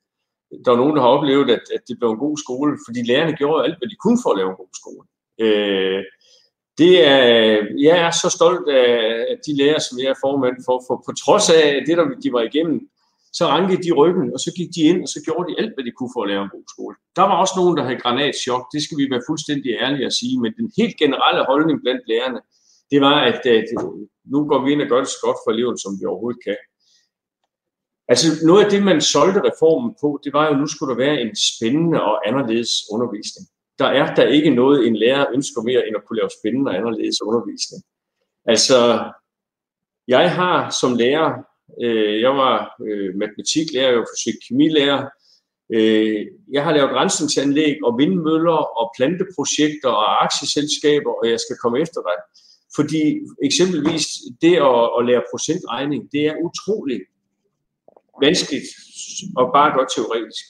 der er nogen, der har oplevet, at, at det blev en god skole, fordi lærerne gjorde alt, hvad de kunne for at lave en god skole. Øh, det er, jeg er så stolt af de lærere, som jeg er formand for, for på trods af det, der de var igennem, så rankede de ryggen, og så gik de ind, og så gjorde de alt, hvad de kunne for at lave en god skole. Der var også nogen, der havde granatschok, det skal vi være fuldstændig ærlige at sige, men den helt generelle holdning blandt lærerne, det var, at, at øh, nu går vi ind og gør det så godt for eleven, som vi overhovedet kan. Altså noget af det, man solgte reformen på, det var jo, nu skulle der være en spændende og anderledes undervisning. Der er der ikke noget, en lærer ønsker mere, end at kunne lave spændende og anderledes undervisning. Altså, jeg har som lærer Øh, jeg var øh, matematiklærer, jeg var fysik-kemilærer. Øh, jeg har lavet rensningsanlæg og vindmøller og planteprojekter og aktieselskaber, og jeg skal komme efter dig. Fordi eksempelvis det at, at lære procentregning, det er utroligt vanskeligt og bare godt teoretisk.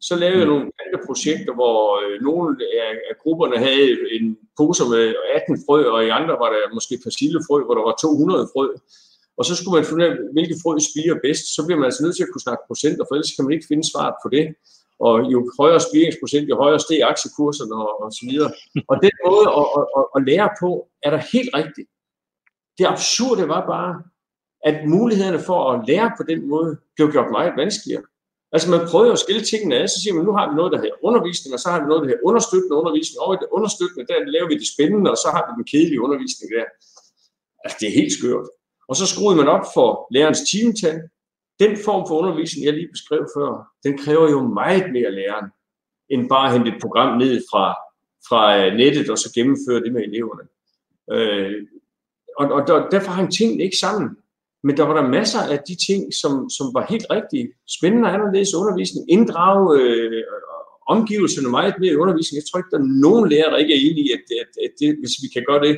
Så lavede jeg nogle andre projekter, hvor øh, nogle af, af grupperne havde en pose med 18 frø, og i andre var der måske persillefrø, hvor der var 200 frø. Og så skulle man finde ud af, hvilke frø spiger bedst. Så bliver man altså nødt til at kunne snakke procenter, for ellers kan man ikke finde svaret på det. Og jo højere spiringsprocent, jo højere steg aktiekurserne og, og så videre. Og den måde at, at, at, at lære på, er der helt rigtigt. Det absurde var bare, at mulighederne for at lære på den måde blev gjort meget vanskeligere. Altså man prøver at skille tingene ad, så siger man, nu har vi noget, der hedder undervisning, og så har vi noget, der hedder understøttende undervisning, og i det understøttende, der laver vi det spændende, og så har vi den kedelige undervisning der. Altså det er helt skørt. Og så skruede man op for lærerens timetal. Den form for undervisning, jeg lige beskrev før, den kræver jo meget mere læreren, end bare at hente et program ned fra, fra øh, nettet og så gennemføre det med eleverne. Øh, og, og der, derfor hang tingene ikke sammen. Men der var der masser af de ting, som, som var helt rigtige. Spændende og anderledes undervisning, inddrage øh, omgivelserne meget mere i undervisning. Jeg tror ikke, der er nogen lærer, der ikke er enige i, at, at, at det, hvis vi kan gøre det,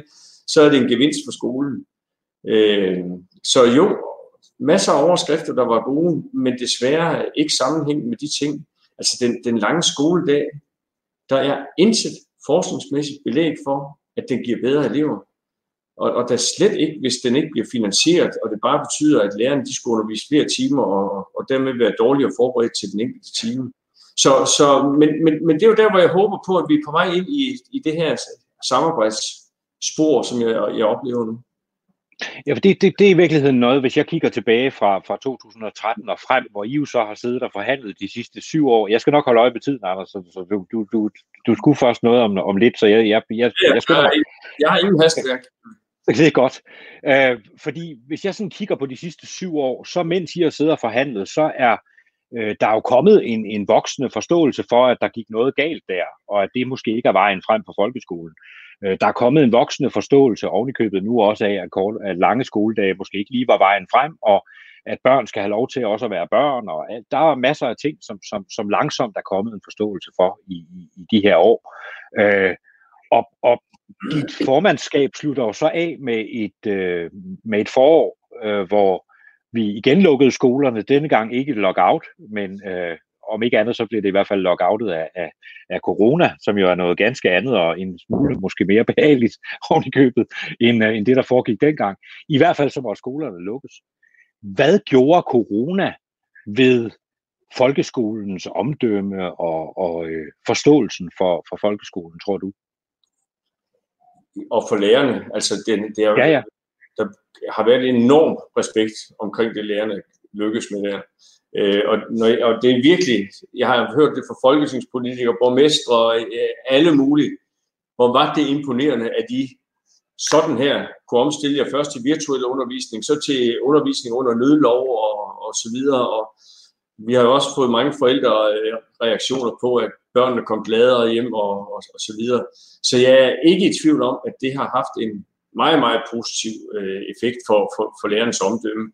så er det en gevinst for skolen. Øh, så jo, masser af overskrifter, der var gode, men desværre ikke sammenhæng med de ting. Altså den, den lange skoledag, der er intet forskningsmæssigt belæg for, at den giver bedre elever. Og, og der slet ikke, hvis den ikke bliver finansieret, og det bare betyder, at lærerne de skulle undervise flere timer, og, og dermed være dårligere forberedt til den enkelte time. Så, så, men, men, men det er jo der, hvor jeg håber på, at vi er på vej ind i, i det her samarbejdsspor, som jeg, jeg oplever nu. Ja, for det, det, det er i virkeligheden noget, hvis jeg kigger tilbage fra, fra 2013 og frem, hvor I jo så har siddet og forhandlet de sidste syv år. Jeg skal nok holde øje med tiden, Anders, så, så du, du, du, du skulle først noget om, om lidt, så jeg, jeg, jeg, jeg, jeg, jeg, jeg har ingen hastværk. Det er godt. Øh, fordi hvis jeg sådan kigger på de sidste syv år, så mens I har siddet og forhandlet, så er øh, der er jo kommet en, en voksende forståelse for, at der gik noget galt der, og at det måske ikke er vejen frem på folkeskolen. Øh, der er kommet en voksende forståelse ovenikøbet nu også af, at, kort, at lange skoledage måske ikke lige var vejen frem, og at børn skal have lov til også at være børn, og alt. der er masser af ting, som, som, som langsomt er kommet en forståelse for i, i, i de her år. Øh, og, og dit formandskab slutter jo så af med et, øh, med et forår, øh, hvor vi igen lukkede skolerne, denne gang ikke lockout, men øh, om ikke andet, så bliver det i hvert fald lockoutet af, af, af corona, som jo er noget ganske andet og en smule måske mere behageligt *laughs* oven i købet, end, øh, end det, der foregik dengang. I hvert fald så må skolerne lukkes. Hvad gjorde corona ved folkeskolens omdømme og, og øh, forståelsen for, for folkeskolen, tror du? og for lærerne. Altså, det, det er, ja, ja der har været en enorm respekt omkring det, lærerne lykkes med der. Øh, og, når, og det er virkelig, jeg har hørt det fra folketingspolitikere, borgmestre, øh, alle mulige, hvor var det imponerende, at de sådan her kunne omstille jer først til virtuel undervisning, så til undervisning under nødlov og, og så videre. Og vi har jo også fået mange forældre øh, reaktioner på, at børnene kom gladere hjem og, og, og så videre. Så jeg er ikke i tvivl om, at det har haft en meget, meget positiv øh, effekt for, for, for lærernes omdømme.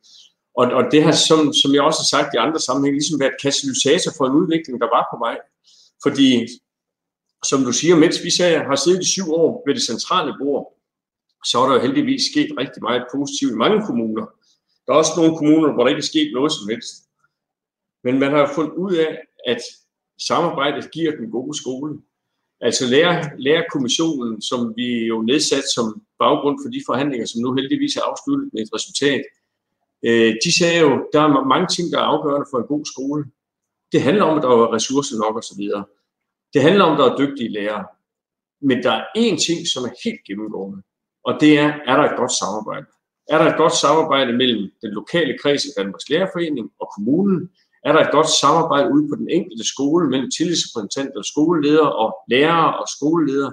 Og, og det har, som, som jeg også har sagt i andre sammenhæng, ligesom været katalysator for en udvikling, der var på vej. Fordi, som du siger, mens vi sagde, har siddet i syv år ved det centrale bord, så er der jo heldigvis sket rigtig meget positivt i mange kommuner. Der er også nogle kommuner, hvor der ikke er sket noget som helst. Men man har fundet ud af, at samarbejdet giver den gode skole. Altså lærer, lærerkommissionen, som vi jo nedsat som baggrund for de forhandlinger, som nu heldigvis er afsluttet med et resultat, øh, de sagde jo, der er mange ting, der er afgørende for en god skole. Det handler om, at der er ressourcer nok osv. Det handler om, at der er dygtige lærere. Men der er én ting, som er helt gennemgående, og det er, er der et godt samarbejde? Er der et godt samarbejde mellem den lokale kreds i Danmarks Lærerforening og kommunen, er der et godt samarbejde ude på den enkelte skole mellem tillidsrepræsentanter, skoleleder og lærere og skoleleder,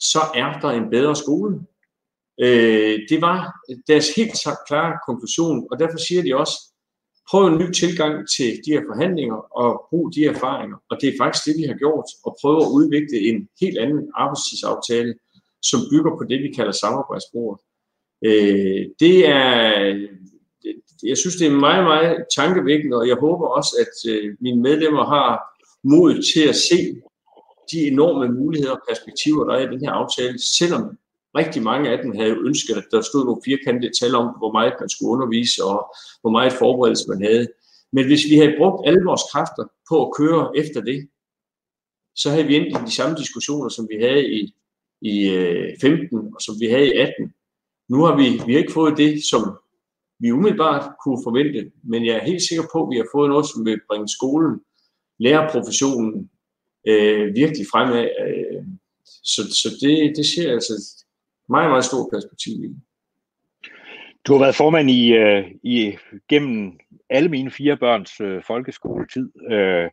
så er der en bedre skole. Øh, det var deres helt klare konklusion, og derfor siger de også, prøv en ny tilgang til de her forhandlinger og brug de erfaringer. Og det er faktisk det, vi har gjort, og prøve at udvikle en helt anden arbejdstidsaftale, som bygger på det, vi kalder samarbejdsbordet. Øh, det er jeg synes, det er meget, meget tankevækkende, og jeg håber også, at øh, mine medlemmer har mod til at se de enorme muligheder og perspektiver, der er i den her aftale, selvom rigtig mange af dem havde ønsket, at der stod nogle firkantede tal om, hvor meget man skulle undervise og hvor meget forberedelse man havde. Men hvis vi havde brugt alle vores kræfter på at køre efter det, så havde vi endt i de samme diskussioner, som vi havde i, i øh, 15 og som vi havde i 18. Nu har vi, vi har ikke fået det, som vi umiddelbart kunne forvente, men jeg er helt sikker på, at vi har fået noget, som vil bringe skolen, lærerprofessionen øh, virkelig fremad. Øh, så så det, det ser altså meget, meget stort perspektiv i. Du har været formand i, øh, i gennem alle mine fire børns øh, folkeskoletid. Øh,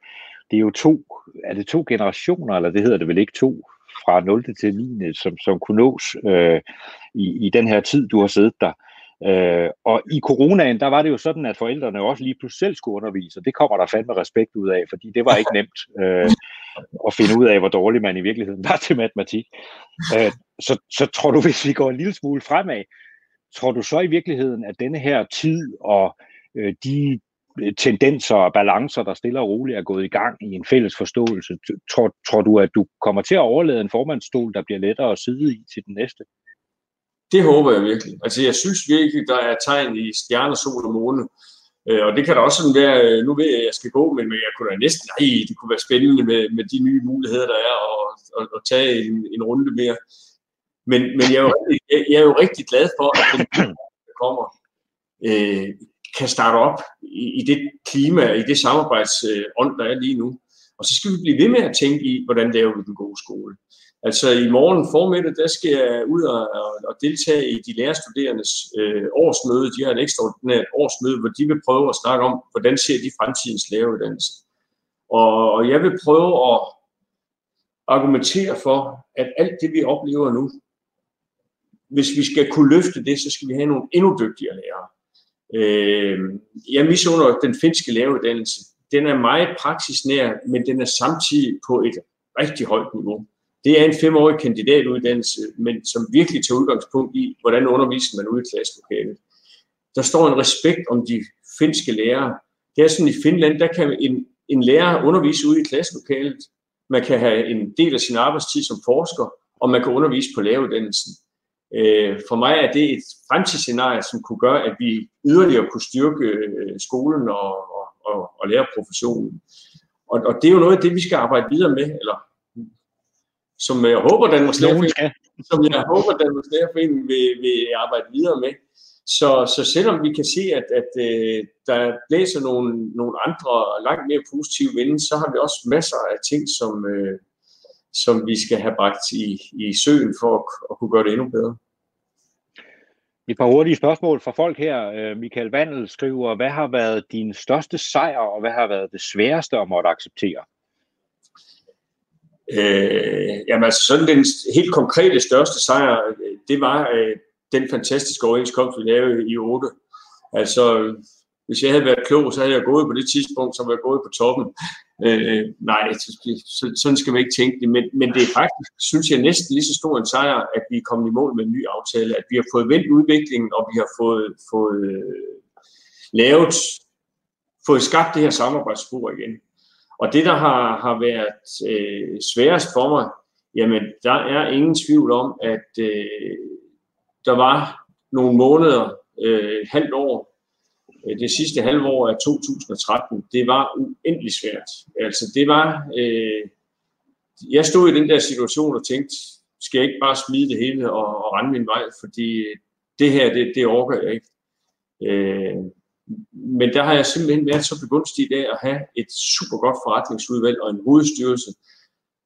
det er jo to, er det to generationer, eller det hedder det vel ikke to, fra 0. til 9. som, som kunne nås øh, i, i den her tid, du har siddet der. Øh, og i coronaen, der var det jo sådan, at forældrene også lige pludselig selv skulle undervise, og det kommer der fandme respekt ud af, fordi det var ikke *laughs* nemt øh, at finde ud af, hvor dårlig man i virkeligheden var til matematik. Øh, så, så tror du, hvis vi går en lille smule fremad, tror du så i virkeligheden, at denne her tid og øh, de tendenser og balancer, der stille og roligt er gået i gang i en fælles forståelse. Tror, tror du, at du kommer til at overlade en formandsstol, der bliver lettere at sidde i til den næste? Det håber jeg virkelig. Altså jeg synes virkelig, der er tegn i stjerner, sol og måne. Øh, og det kan da også sådan være, øh, nu ved jeg, at jeg skal gå, men jeg kunne da næsten, nej, det kunne være spændende med, med de nye muligheder, der er, og, og, og tage en, en runde mere. Men, men jeg, er jo, jeg, jeg er jo rigtig glad for, at den der kommer, øh, kan starte op i, i det klima, i det samarbejdsånd, der er lige nu. Og så skal vi blive ved med at tænke i, hvordan laver vi den gode skole. Altså i morgen formiddag, der skal jeg ud og, og, deltage i de lærerstuderendes øh, årsmøde. De har et ekstraordinært årsmøde, hvor de vil prøve at snakke om, hvordan ser de fremtidens læreruddannelse. Og, og jeg vil prøve at argumentere for, at alt det, vi oplever nu, hvis vi skal kunne løfte det, så skal vi have nogle endnu dygtigere lærere. Øh, jeg misunder den finske læreruddannelse. Den er meget praksisnær, men den er samtidig på et rigtig højt niveau. Det er en femårig kandidatuddannelse, men som virkelig tager udgangspunkt i, hvordan underviser man ude i klasselokalet. Der står en respekt om de finske lærere. Det er sådan i Finland, der kan en, en lærer undervise ude i klasselokalet. Man kan have en del af sin arbejdstid som forsker, og man kan undervise på læreruddannelsen. Øh, for mig er det et fremtidsscenarie, som kunne gøre, at vi yderligere kunne styrke øh, skolen og, og, og, og lærerprofessionen. Og, og det er jo noget af det, vi skal arbejde videre med, eller som jeg håber, Danmarks Lærerforening, som jeg håber, Danmarks Lærerforening vil, vil arbejde videre med. Så, så selvom vi kan se, at, at uh, der blæser nogle, nogle andre langt mere positive vinde, så har vi også masser af ting, som, uh, som vi skal have bragt i, i søen for at, at kunne gøre det endnu bedre. Et par hurtige spørgsmål fra folk her. Øh, Michael Vandel skriver, hvad har været din største sejr, og hvad har været det sværeste at måtte acceptere? Øh, jamen altså sådan den helt konkrete største sejr, det var øh, den fantastiske overenskomst, vi lavede i 8. Altså, hvis jeg havde været klog, så havde jeg gået på det tidspunkt, som jeg gået på toppen. Øh, nej, så, sådan skal man ikke tænke det. Men, men det er faktisk, synes jeg, næsten lige så stor en sejr, at vi er kommet i mål med en ny aftale. At vi har fået vendt udviklingen, og vi har fået, fået øh, lavet, fået skabt det her samarbejdsspor igen. Og det, der har, har været øh, sværest for mig, jamen, der er ingen tvivl om, at øh, der var nogle måneder, øh, et halvt år, øh, det sidste halve år af 2013, det var uendelig svært. Altså, det var... Øh, jeg stod i den der situation og tænkte, skal jeg ikke bare smide det hele og, og rende min vej, fordi øh, det her, det, det orker jeg ikke. Øh, men der har jeg simpelthen været så begunstiget af at have et super godt forretningsudvalg og en hovedstyrelse,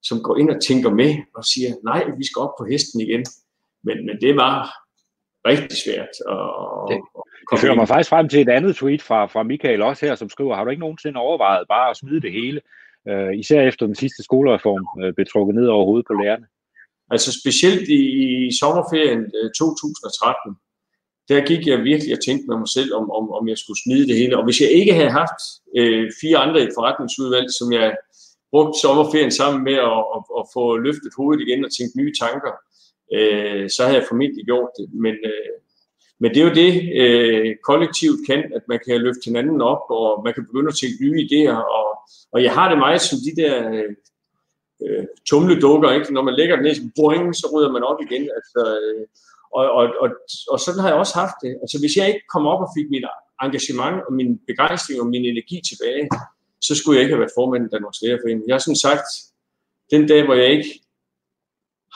som går ind og tænker med og siger, nej, vi skal op på hesten igen. Men, men det var rigtig svært. At, det, det fører mig faktisk frem til et andet tweet fra, fra Michael også her, som skriver, har du ikke nogensinde overvejet bare at smide det hele, uh, især efter den sidste skolereform uh, blev trukket ned over hovedet på lærerne? Altså specielt i, i sommerferien 2013, der gik jeg virkelig og tænkte med mig selv, om, om, om jeg skulle smide det hele. Og hvis jeg ikke havde haft øh, fire andre i forretningsudvalg, som jeg brugte sommerferien sammen med at, at, at få løftet hovedet igen og tænkt nye tanker, øh, så havde jeg formentlig gjort det. Men, øh, men det er jo det, øh, kollektivet kan, at man kan løfte hinanden op, og man kan begynde at tænke nye idéer. Og, og jeg har det meget som de der øh, øh tumledukker, ikke? når man lægger den ned, så, boing, så rydder man op igen. Altså, øh, og, og, og, og sådan har jeg også haft det. Altså hvis jeg ikke kom op og fik mit engagement og min begejstring og min energi tilbage, så skulle jeg ikke have været formand i Danmarks Lærerforening. Jeg har sådan sagt, den dag, hvor jeg ikke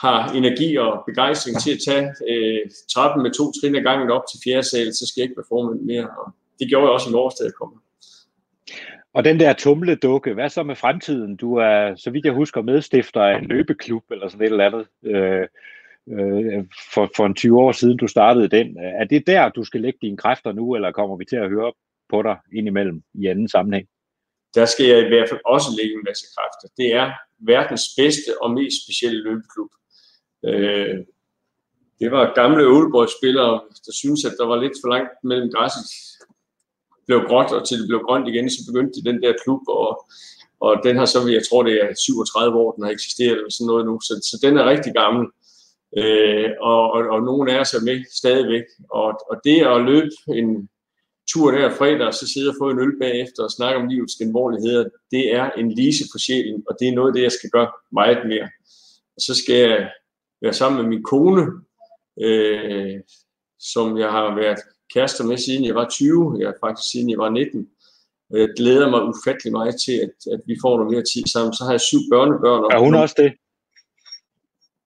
har energi og begejstring til at tage øh, trappen med to trin ad gangen op til fjerde sal, så skal jeg ikke være formand mere. Og det gjorde jeg også i morges, da jeg kom. Og den der tumledukke, hvad så med fremtiden? Du er, så vidt jeg husker, medstifter af en løbeklub eller sådan et eller andet. Øh, øh, for, for en 20 år siden, du startede den. Øh, er det der, du skal lægge dine kræfter nu, eller kommer vi til at høre på dig indimellem i anden sammenhæng? Der skal jeg i hvert fald også lægge en masse kræfter. Det er verdens bedste og mest specielle løbeklub. Øh, det var gamle Aalborg-spillere, der syntes, at der var lidt for langt mellem græsset blev gråt, og til det blev grønt igen, så begyndte de den der klub, og, og den har så, jeg tror det er 37 år, den har eksisteret, eller sådan noget nu, så, så den er rigtig gammel. Øh, og, og, og nogle af os er med stadigvæk. Og, og det at løbe en tur der fredag, og så sidde og få en øl bagefter og snakke om livets genvorligheder, det er en lise for sjælen, og det er noget af det, jeg skal gøre meget mere. Og så skal jeg være sammen med min kone, øh, som jeg har været kærester med siden jeg var 20, jeg faktisk siden jeg var 19. Og jeg glæder mig ufattelig meget til, at, at vi får noget mere tid sammen. Så har jeg syv børnebørn. Og er hun også det?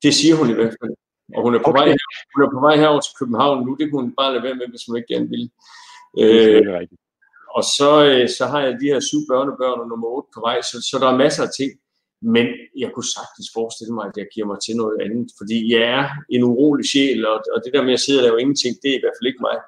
Det siger hun i hvert fald. Og hun er, på okay. vej, hun er på vej herover til København nu. Det kunne hun bare lade være med, hvis hun ikke gerne vil. Øh, og så, øh, så har jeg de her syv børnebørn og nummer 8 på vej, så, så der er masser af ting. Men jeg kunne sagtens forestille mig, at jeg giver mig til noget andet, fordi jeg er en urolig sjæl, og, og det der med at sidde og lave ingenting, det er i hvert fald ikke mig.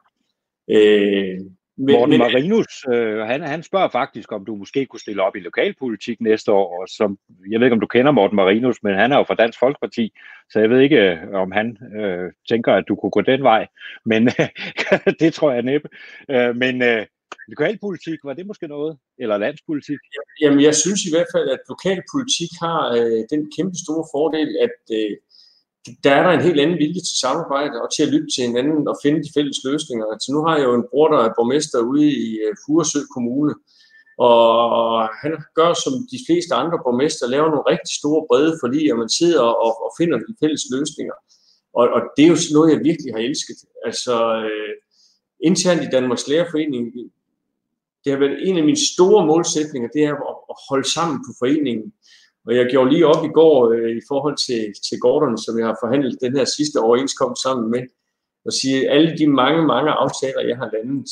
Øh, men, Morten men, Marinus, øh, han, han spørger faktisk, om du måske kunne stille op i lokalpolitik næste år. Og som, jeg ved ikke, om du kender Morten Marinus, men han er jo fra Dansk Folkeparti, så jeg ved ikke, øh, om han øh, tænker, at du kunne gå den vej. Men *laughs* det tror jeg næppe. Øh, men øh, lokalpolitik, var det måske noget? Eller landspolitik? Jamen, jeg synes i hvert fald, at lokalpolitik har øh, den kæmpe store fordel, at øh, der er der en helt anden vilje til samarbejde og til at lytte til hinanden og finde de fælles løsninger. Så nu har jeg jo en bror, der er borgmester ude i øh, Furesø Kommune, og han gør som de fleste andre borgmester, laver nogle rigtig store brede forlig, og man sidder og, og finder de fælles løsninger. Og, og det er jo noget, jeg virkelig har elsket. Altså, øh, internt i Danmarks Lærerforening, det har været en af mine store målsætninger, det er at, at holde sammen på foreningen. Og jeg gjorde lige op i går øh, i forhold til, til Gordon, som jeg har forhandlet den her sidste overenskomst sammen med, og sige, at alle de mange, mange aftaler, jeg har landet,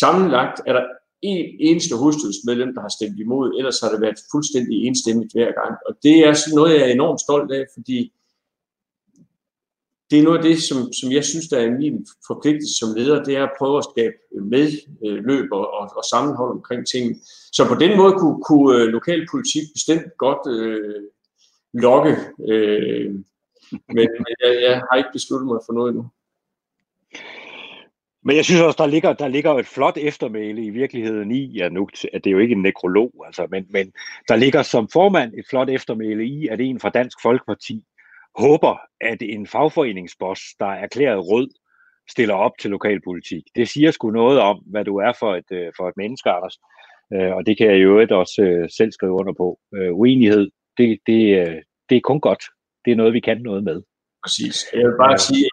sammenlagt er der en eneste hovedstødsmedlem, der har stemt imod, ellers har det været fuldstændig enstemmigt hver gang. Og det er sådan noget, jeg er enormt stolt af, fordi det er noget af det, som, som jeg synes, der er min forpligtelse som leder, det er at prøve at skabe medløb og, og, og sammenhold omkring ting. Så på den måde kunne, kunne øh, lokalpolitik bestemt godt øh, lokke, øh, men jeg, jeg har ikke besluttet mig for noget endnu. Men jeg synes også, der ligger, der ligger et flot eftermæle i virkeligheden i, ja nu, at det er jo ikke en nekrolog, altså, men, men der ligger som formand et flot eftermæle i, at en fra Dansk Folkeparti håber, at en fagforeningsboss, der er erklæret rød, stiller op til lokalpolitik. Det siger sgu noget om, hvad du er for et, øh, for et menneske, Anders. Øh, og det kan jeg jo også øh, selv skrive under på. Uenighed, det, det, det er kun godt. Det er noget, vi kan noget med. Præcis. Jeg vil bare ja. sige,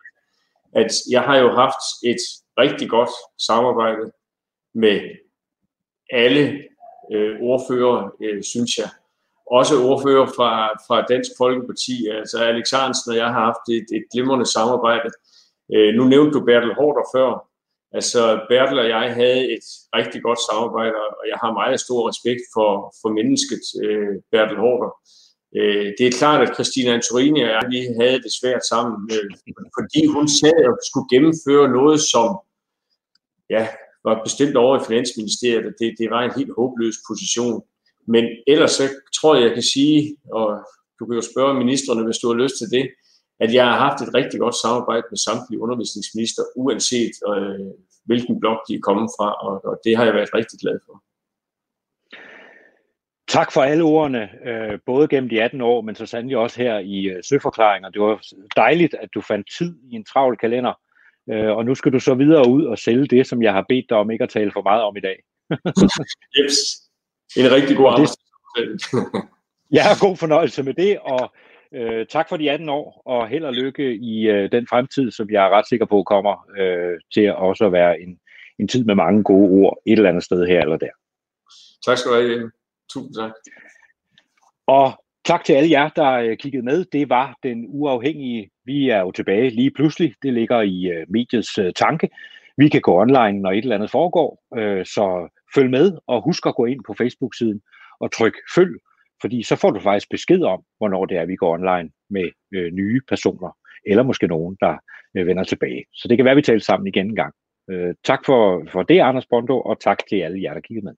at jeg har jo haft et rigtig godt samarbejde med alle øh, ordfører, øh, synes jeg også ordfører fra, fra Dansk Folkeparti. Altså Alex Hansen og jeg har haft et, et glimrende samarbejde. Øh, nu nævnte du Bertel Hårder før. Altså Bertel og jeg havde et rigtig godt samarbejde, og jeg har meget stor respekt for, for mennesket øh, Bertel Hårder. Øh, det er klart, at Christina Antorini og jeg, vi havde det svært sammen, øh, fordi hun sad og skulle gennemføre noget, som ja, var bestemt over i Finansministeriet, det, det var en helt håbløs position. Men ellers så tror jeg, jeg kan sige, og du kan jo spørge ministerne, hvis du har lyst til det, at jeg har haft et rigtig godt samarbejde med samtlige undervisningsminister, uanset øh, hvilken blok de er kommet fra, og, og det har jeg været rigtig glad for. Tak for alle ordene, øh, både gennem de 18 år, men så sandelig også her i øh, søforklaringer. Det var dejligt, at du fandt tid i en travl kalender, øh, og nu skal du så videre ud og sælge det, som jeg har bedt dig om ikke at tale for meget om i dag. *laughs* yes en rigtig god arbejdssamtale. *laughs* ja, god fornøjelse med det, og øh, tak for de 18 år, og held og lykke i øh, den fremtid, som jeg er ret sikker på kommer øh, til at også at være en, en tid med mange gode ord et eller andet sted her eller der. Tak skal du have, Tusind tak. Og tak til alle jer, der øh, kiggede med. Det var den uafhængige. Vi er jo tilbage lige pludselig. Det ligger i øh, mediets øh, tanke. Vi kan gå online, når et eller andet foregår, så følg med og husk at gå ind på Facebook-siden og tryk følg, fordi så får du faktisk besked om, hvornår det er, vi går online med øh, nye personer, eller måske nogen, der øh, vender tilbage. Så det kan være, at vi taler sammen igen en gang. Øh, tak for, for det, Anders Bondo, og tak til alle jer, der kiggede med.